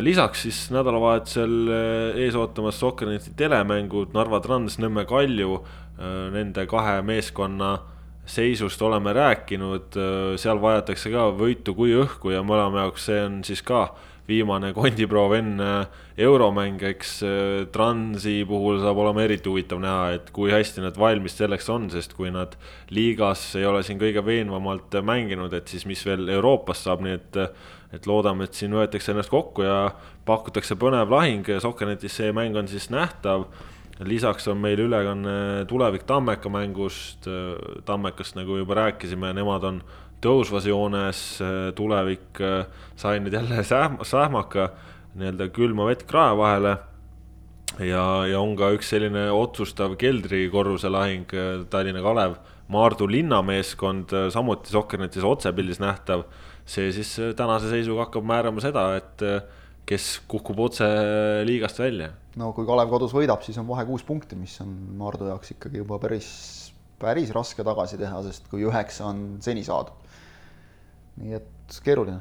lisaks siis nädalavahetusel äh, ees ootamas Sokkerneti telemängud Narva Trans, Nõmme Kalju, äh, nende kahe meeskonna seisust oleme rääkinud, seal vajatakse ka võitu kui õhku ja mõlema jaoks see on siis ka viimane kondiproov enne euromänge, eks Transi puhul saab olema eriti huvitav näha, et kui hästi nad valmis selleks on, sest kui nad liigas ei ole siin kõige veenvamalt mänginud, et siis mis veel Euroopas saab, nii et et loodame, et siin võetakse ennast kokku ja pakutakse põnev lahing, Sokkernetis see mäng on siis nähtav. lisaks on meil ülekanne Tulevik Tammeka mängust, Tammekast nagu juba rääkisime, nemad on tõusvas joones, tulevik sai nüüd jälle sähm-, sähmaka nii-öelda külma vett krae vahele. Ja, ja on ka üks selline otsustav keldrikorruse lahing, Tallinna Kalev, Maardu linnameeskond, samuti Sokkernetis otsepildis nähtav see siis äh, tänase seisuga hakkab määrama seda, et äh, kes kukub otse liigast välja. no kui Kalev kodus võidab, siis on vahe kuus punkti, mis on Maardu jaoks ikkagi juba päris, päris raske tagasi teha, sest kui üheksa on seni saadud. nii et keeruline.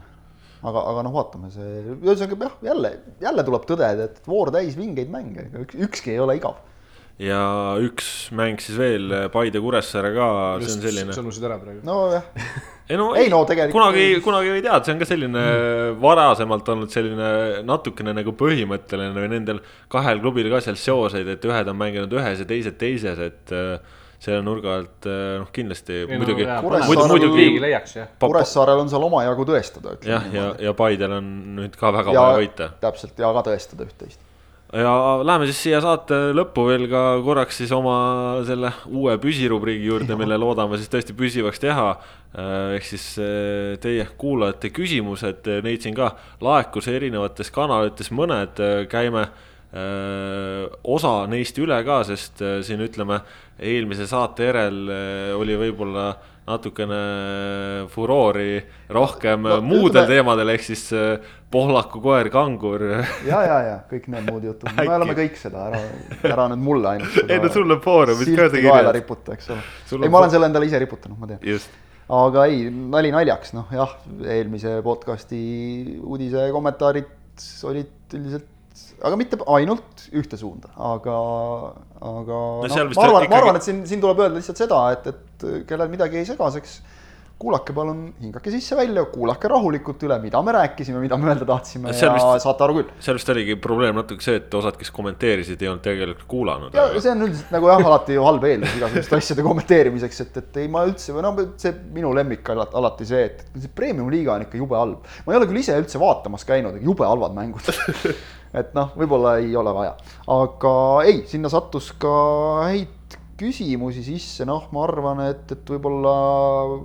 aga, aga noh, vaatame, see, ühesõnaga jah, jälle, jälle tuleb tõdeda, et voor täis vingeid mänge, ükski ei ole igav ja üks mäng siis veel, Paide Kuressaare ka, see on selline. sõnusid ära praegu. nojah ei no, ei, no tegelikult kunagi, kunagi ei tea, see on ka selline mm. varasemalt olnud selline natukene nagu põhimõtteline või nendel kahel klubil ka seal seoseid, et ühed on mänginud ühes ja teised teises, et äh, selle nurga alt äh, noh, kindlasti Ei, no muidugi jaa,, Kuressaarel- muidu, muidugi Kuressaarel on seal omajagu tõestada, jah, ütleme ja, ja Paidel on nüüd ka väga Ja- vaja võita. täpselt ja ka tõestada üht-teist. Ja läheme siis siia saate lõppu veel ka korraks siis oma selle uue püsirubriigi juurde, mille loodame siis tõesti püsivaks teha. ehk siis eh, teie kuulajate küsimused, neid siin ka laekus erinevates kanalites, mõned käime osa neist üle ka, sest siin ütleme, eelmise saate järel oli võib-olla natukene furoori rohkem No, muudel ütleme- teemadel, ehk siis eh, Pohlaku koer, kangur. Ja, ja, ja kõik need muud jutud, me oleme kõik seda, ära, ära nüüd mulle ainult ei no sulle Foorumis ka silti tegi kaela nii, riputa, eks ole. Sul ei, on ma olen selle endale ise riputanud, ma tean. aga ei, nali naljaks, noh jah, eelmise podcast'i uudise kommentaarid olid üldiselt, aga mitte ainult ühte suunda, aga, aga No no, ma arvan ikkagi-, ma arvan, et siin, siin tuleb öelda lihtsalt seda, et, et kellel midagi jäi segaseks, kuulake palun, hingake sisse-välja, kuulake rahulikult üle, mida me rääkisime, mida me öelda tahtsime ja vist- saate aru küll. seal vist oligi probleem natuke see, et osad, kes kommenteerisid, ei olnud tegelikult kuulanud. ja see on üldiselt nagu jah, alati ju halb eeldus igasuguste asjade kommenteerimiseks, et, et ei ma üldse või noh, see minu lemmik alati, see, et see premium liiga on ikka jube halb. ma ei ole küll ise üldse vaatamas käinud, jube halvad mängud. et noh, võib-olla ei ole vaja, aga ei, sinna sattus ka häid küsimusi sisse, noh, ma arvan, et, et võib-olla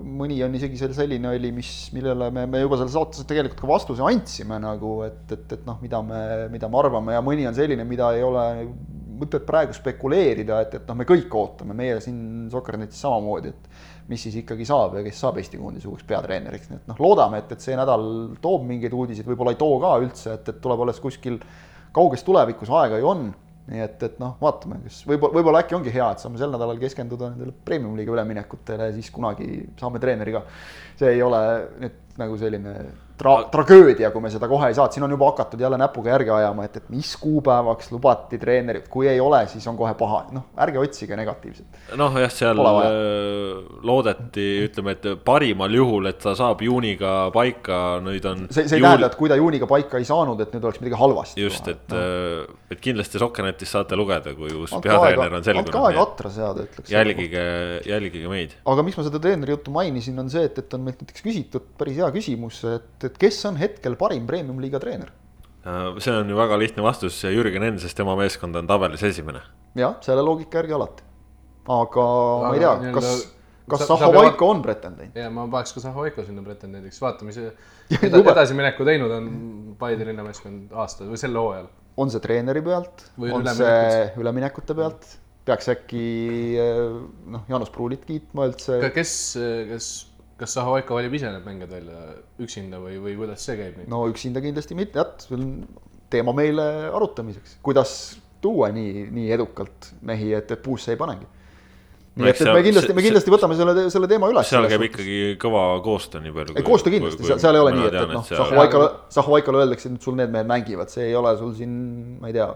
mõni on isegi seal selline oli, mis, millele me, me juba selles saates tegelikult ka vastuse andsime nagu, et, et, et noh, mida me, mida me arvame. Ja mõni on selline, mida ei ole mõtet praegu spekuleerida, et, et noh, me kõik ootame, meie siin Soccernetis samamoodi, et mis siis ikkagi saab ja kes saab Eesti koondise uueks peatreeneriks, nii et noh, loodame, et, et see nädal toob mingeid uudiseid, võib-olla ei too ka üldse, et, et tuleb alles kuskil kauges tulevikus aega ju on nii et, et noh, vaatame, kas võib-olla, võib-olla äkki ongi hea, et saame sel nädalal keskenduda nendele premium-liiga üleminekutele ja siis kunagi saame treeneri ka. see ei ole nüüd nagu selline tra-, tragöödia, kui me seda kohe ei saa, et siin on juba hakatud jälle näpuga järge ajama, et, et mis kuupäevaks lubati treenerit, kui ei ole, siis on kohe paha, noh, ärge otsige negatiivset. noh, jah, seal äh, loodeti, ütleme, et parimal juhul, et ta saab juuniga paika, nüüd on. see, see ei tähenda, et kui ta juuniga paika ei saanud, et nüüd oleks midagi halvasti. just, et no., et kindlasti Soccernetis saate lugeda, kui uus andke peatreener on andke selgunud aega. atra seada, ütleks. jälgige, jälgige meid. aga miks ma seda treeneri juttu mainisin, on see, et, et on meilt näiteks küsitud päris hea küsimus, et, et kes on hetkel parim premium-liiga treener? Äh, see on ju väga lihtne vastus, Jürgen Enn, sest tema meeskond on tabelis esimene. jah, selle loogika järgi alati. aga ma ei Aga tea, kas, kas sa- sa Zahovaiko on pretendent? ja ma paneks ka Zahovaiko sinna pretendendiks, vaata, mis edasimineku teinud on Paide linnameeskond aastal või sel hooajal. on see treeneri pealt, Või on see üleminekut. üleminekute pealt, peaks äkki eh, noh, Jaanus Pruulit kiitma üldse. kes, kes, kas Zahovaiko valib ise need mängijad välja üksinda või, või kuidas see käib nüüd? no üksinda kindlasti mitte, jah, see on teema meile arutamiseks, kuidas tuua nii, nii edukalt mehi, et, et puusse ei panegi. No nii eks et, et me kindlasti, me kindlasti võtame selle, selle teema üles. seal käib ikkagi kõva koostöö nii palju. ei, koostöö kindlasti, seal, seal ei ole nii, et, et noh, Zahovaikole, Zahovaikole öeldakse, et sul need mehed mängivad, see ei ole sul siin, ma ei tea,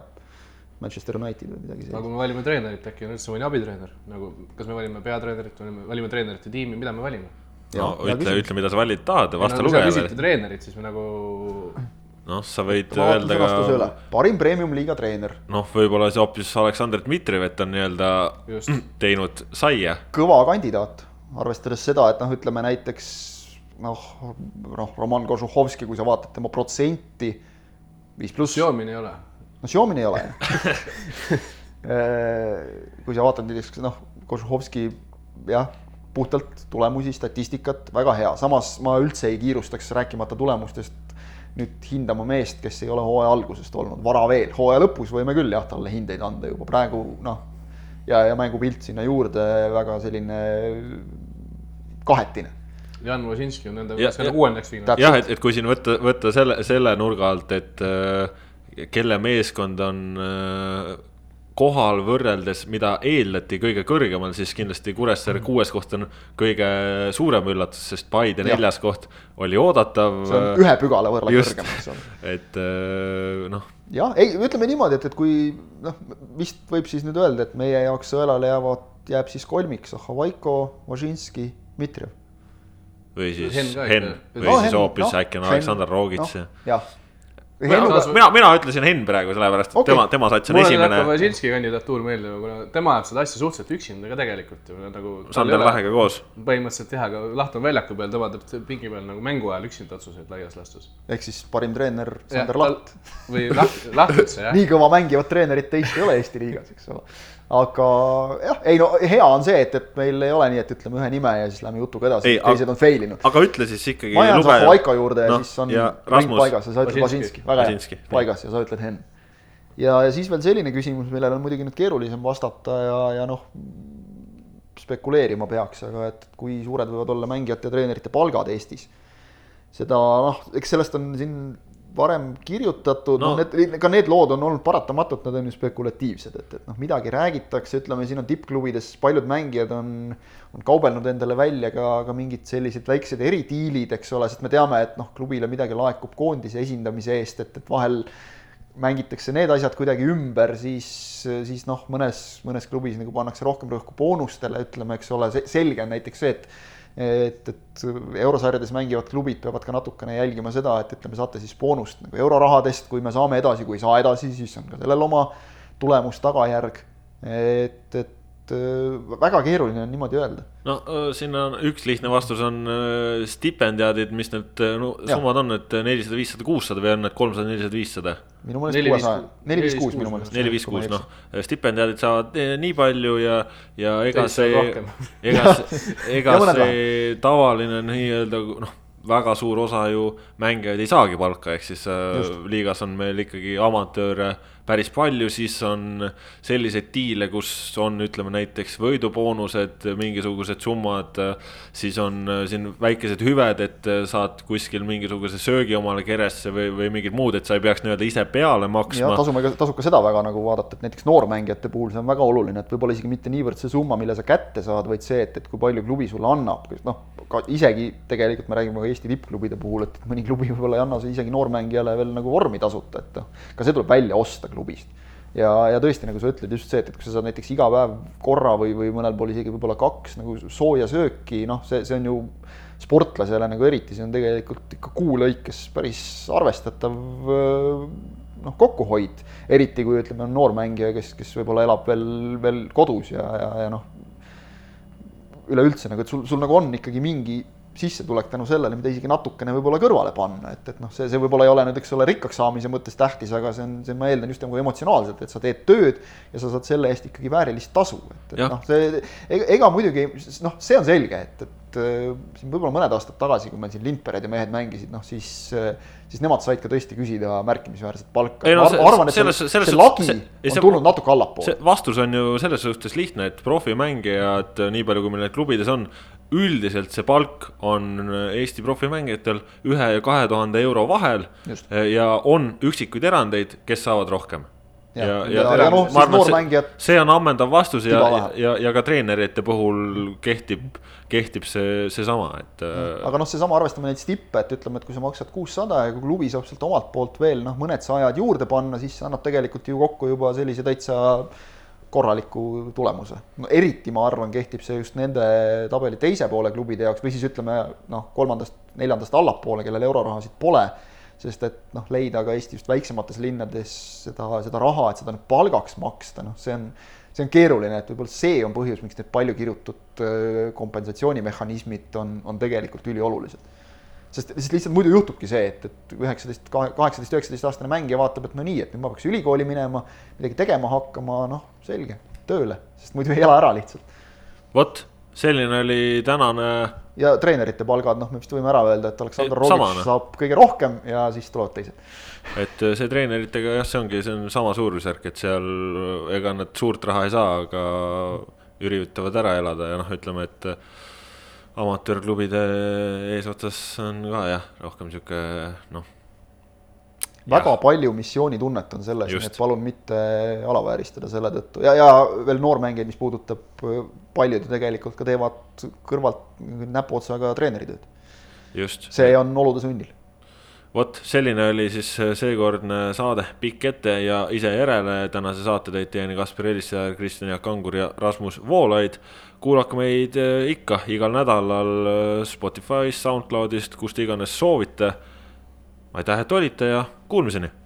Manchester United või midagi aga sellist. kui me valime treenerit, äkki on üldse mõni abitreener nagu, kas me valime peatreenerit, valime treenerite tiimi, mida me valime? No ütle, ütle, mida sa valida tahad ja vasta no, sa lugejale. küsite. treenerit, siis me nagu noh, sa võid vaatan öelda ka,, parim premium-liiga treener, noh, võib-olla see hoopis Aleksandr Dmitrijev on nii-öelda teinud saia. kõva kandidaat, arvestades seda, et noh, ütleme näiteks noh, noh, Roman Kožuhovski, kui sa vaatad tema protsenti, viis pluss, Xiaomin ei ole. no Xiaomin ei ole. Kui sa vaatad näiteks noh, Kožuhovski jah, puhtalt tulemusi, statistikat, väga hea, samas ma üldse ei kiirustaks rääkimata tulemustest nüüd hindama meest, kes ei ole hooaja algusest olnud, vara veel, hooaja lõpus võime küll jah, talle hindeid anda juba. Praegu noh, ja, ja mängupilt sinna juurde väga selline kahetine. Jan Vožinski on meeskonna ja- kuuendaks viinud. Jah, et, et kui siin võtta, võtta selle, selle nurga alt, et äh, kelle meeskond on äh, kohal võrreldes, mida eeldati kõige kõrgemal, siis kindlasti Kuressaare kuues koht on kõige suurem üllatus, sest Paide neljas koht oli oodatav. see on ühe pügala võrra just. kõrgem, eks ole. et äh, noh, jah, ei, ütleme niimoodi, et, et kui noh, vist võib siis nüüd öelda, et meie jaoks sõelale jäävad, jääb siis kolmik, Zahhovaiko, Vožinski, Dmitrijev. või siis Henn või No, siis hoopis noh, äkki on Aleksandr Rogits noh, ja jah, Hennuga- mina, mina ütlesin Henn praegu sellepärast, et Okei. tema, tema sats on mulle esimene ka Vasilski kandidatuur meeldima, kuna tema ajab seda asja suhteliselt üksinda ka tegelikult ju nagu. Sander Lahega koos. põhimõtteliselt jah, aga Laht on väljaku peal, tema teeb pingi peal nagu mängu ajal üksinda otsuseid laias laastus. ehk siis parim treener Sander Laht. või Laht, Laht üldse jah. nii kõva mängivat treenerit teist ei ole Eesti liigas, eks ole. Aga jah, ei no hea on see, et, et meil ei ole nii, et ütleme ühe nime ja siis läheme jutuga edasi Ei,, teised on fail inud. aga ütle siis ikkagi. ma jään Vaiko juurde ja noh, siis on ring paigas ja sa ütled Vasinski. Vasinski, väga hea, paigas ja sa ütled Henn. ja, ja siis veel selline küsimus, millele on muidugi nüüd keerulisem vastata ja, ja noh, spekuleerima peaks, aga et kui suured võivad olla mängijate ja treenerite palgad Eestis. seda noh, eks sellest on siin varem kirjutatud No. no., noh need, ka need lood on olnud paratamatult, nad on ju spekulatiivsed, et, et noh, midagi räägitakse, ütleme siin on tippklubides paljud mängijad on, on kaubelnud endale välja ka, ka mingid sellised väiksed eridiilid, eks ole, sest me teame, et noh, klubile midagi laekub koondise esindamise eest, et, et vahel mängitakse need asjad kuidagi ümber, siis, siis noh, mõnes, mõnes klubis nagu pannakse rohkem rõhku boonustele, ütleme, eks ole, selge on näiteks see, et et, et eurosarjades mängivad klubid peavad ka natukene jälgima seda, et ütleme, saate siis boonust nagu eurorahadest, kui me saame edasi, kui ei saa edasi, siis on ka sellel oma tulemus, tagajärg. et, et väga keeruline on niimoodi öelda. no siin on üks lihtne vastus on öö, stipendiaadid, mis need no, summad on, et nelisada, viissada, kuussada või on need kolmsada, nelisada, viissada? minu meelest kuuesaja, neli, viis, kuus minu meelest. neli, viis, kuus, noh, stipendiaadid saavad nii palju ja, ja ega see ega, ega Ja mõned see tavaline nii-öelda noh, väga suur osa ju mängijaid ei saagi palka, ehk siis äh, liigas on meil ikkagi amatööre päris palju, siis on selliseid diile, kus on, ütleme näiteks võiduboonused, mingisugused summad, siis on äh, siin väikesed hüved, et äh, saad kuskil mingisuguse söögi omale keresse või, või mingid muud, et sa ei peaks nii-öelda ise peale maksma. tasume ka, tasub ka seda väga nagu vaadata, et näiteks noormängijate puhul see on väga oluline, et võib-olla isegi mitte niivõrd see summa, mille sa kätte saad, vaid see, et, et kui palju klubi sulle annab, noh, ka isegi tegelikult me räägime ka Eesti tippklubide puhul, et mõni klubi võib-olla ei anna isegi noormängijale veel nagu vormi tasuta, et noh, ka see tuleb välja osta klubist ja, ja tõesti, nagu sa ütled, just see, et, et kui sa saad näiteks iga päev korra või, või mõnel pool isegi võib-olla kaks nagu sooja sööki, noh, see, see on ju sportlasele nagu eriti, see on tegelikult ikka kuu lõikes päris arvestatav noh, kokkuhoid, eriti kui ütleme, on noormängija, kes, kes võib-olla elab veel, veel kodus ja, ja, ja noh, üleüldse nagu, et sul, sul nagu on ikkagi mingi sissetulek tänu sellele, mida isegi natukene võib-olla kõrvale panna, et, et noh, see, see võib-olla ei ole nüüd, eks ole, rikkaks saamise mõttes tähtis, aga see on, see ma eeldan just nagu emotsionaalselt, et sa teed tööd ja sa saad selle eest ikkagi väärilist tasu, et, et noh, see ega, ega muidugi noh, see on selge, et, et äh, siin võib-olla mõned aastad tagasi, kui meil siin Lindpered ja mehed mängisid, noh siis äh, siis nemad said ka tõesti küsida märkimisväärset palka. No see- arvan- et selles- selles see lagi see- on see- tulnud natuke allapoole vastus on ju selles suhtes lihtne, et profimängijad, nii palju kui meil neid klubides on, üldiselt see palk on Eesti profimängijatel ühe ja kahe tuhande euro vahel Just. ja on üksikuid erandeid, kes saavad rohkem. Ja- ja- ja noh, siis noormängijad- see on ammendav vastus ja ja, ja ka treenerite puhul kehtib, kehtib see, seesama, et äh, aga noh, seesama arvestame neid stippe, et ütleme, et kui sa maksad kuussada ja kui klubi saab sealt omalt poolt veel noh, mõned sajad juurde panna, siis annab tegelikult ju kokku juba sellise täitsa korraliku tulemuse. no eriti ma arvan, kehtib see just nende tabeli teise poole klubide jaoks või siis ütleme noh, kolmandast, neljandast allapoole, kellel eurorahasid pole sest et noh, leida ka Eesti just väiksemates linnades seda, seda raha, et seda nüüd palgaks maksta, noh, see on, see on keeruline, et võib-olla see on põhjus, miks need palju kirutud kompensatsioonimehhanismid on, on tegelikult üliolulised. sest, sest lihtsalt muidu juhtubki see, et, et üheksateist, kaheksateist, üheksateist aastane mängija vaatab, et no nii, et nüüd ma peaks ülikooli minema, midagi tegema hakkama, noh, selge, tööle, sest muidu ei ela ära lihtsalt. vot, selline oli tänane ja treenerite palgad, noh, me vist võime ära öelda, et Aleksandr noh. saab kõige rohkem ja siis tulevad teised. et äh, see treeneritega jah, see ongi, see on sama suurusjärk, et seal äh, ega nad suurt raha ei saa, aga üritavad ära elada ja noh, ütleme, et äh, amatöörklubide eesotsas on ka jah, rohkem sihuke noh. väga palju missioonitunnet on selles, nii et palun mitte alavääristada selle tõttu ja, ja veel noormängijaid, mis puudutab, paljud ju tegelikult ka teevad kõrvalt näpuotsaga treeneritööd. see on olude sunnil. Vot selline oli siis äh, seekordne saade Pikk ette ja ise järele. tänase saate tõid teieni Kaspar Elissaar, Kristjan Jaak Kangur ja Rasmus Voolaid. kuulake meid äh, ikka igal nädalal äh, Spotify'st, SoundCloud'ist, kust iganes soovite. aitäh, et olite ja kuulmiseni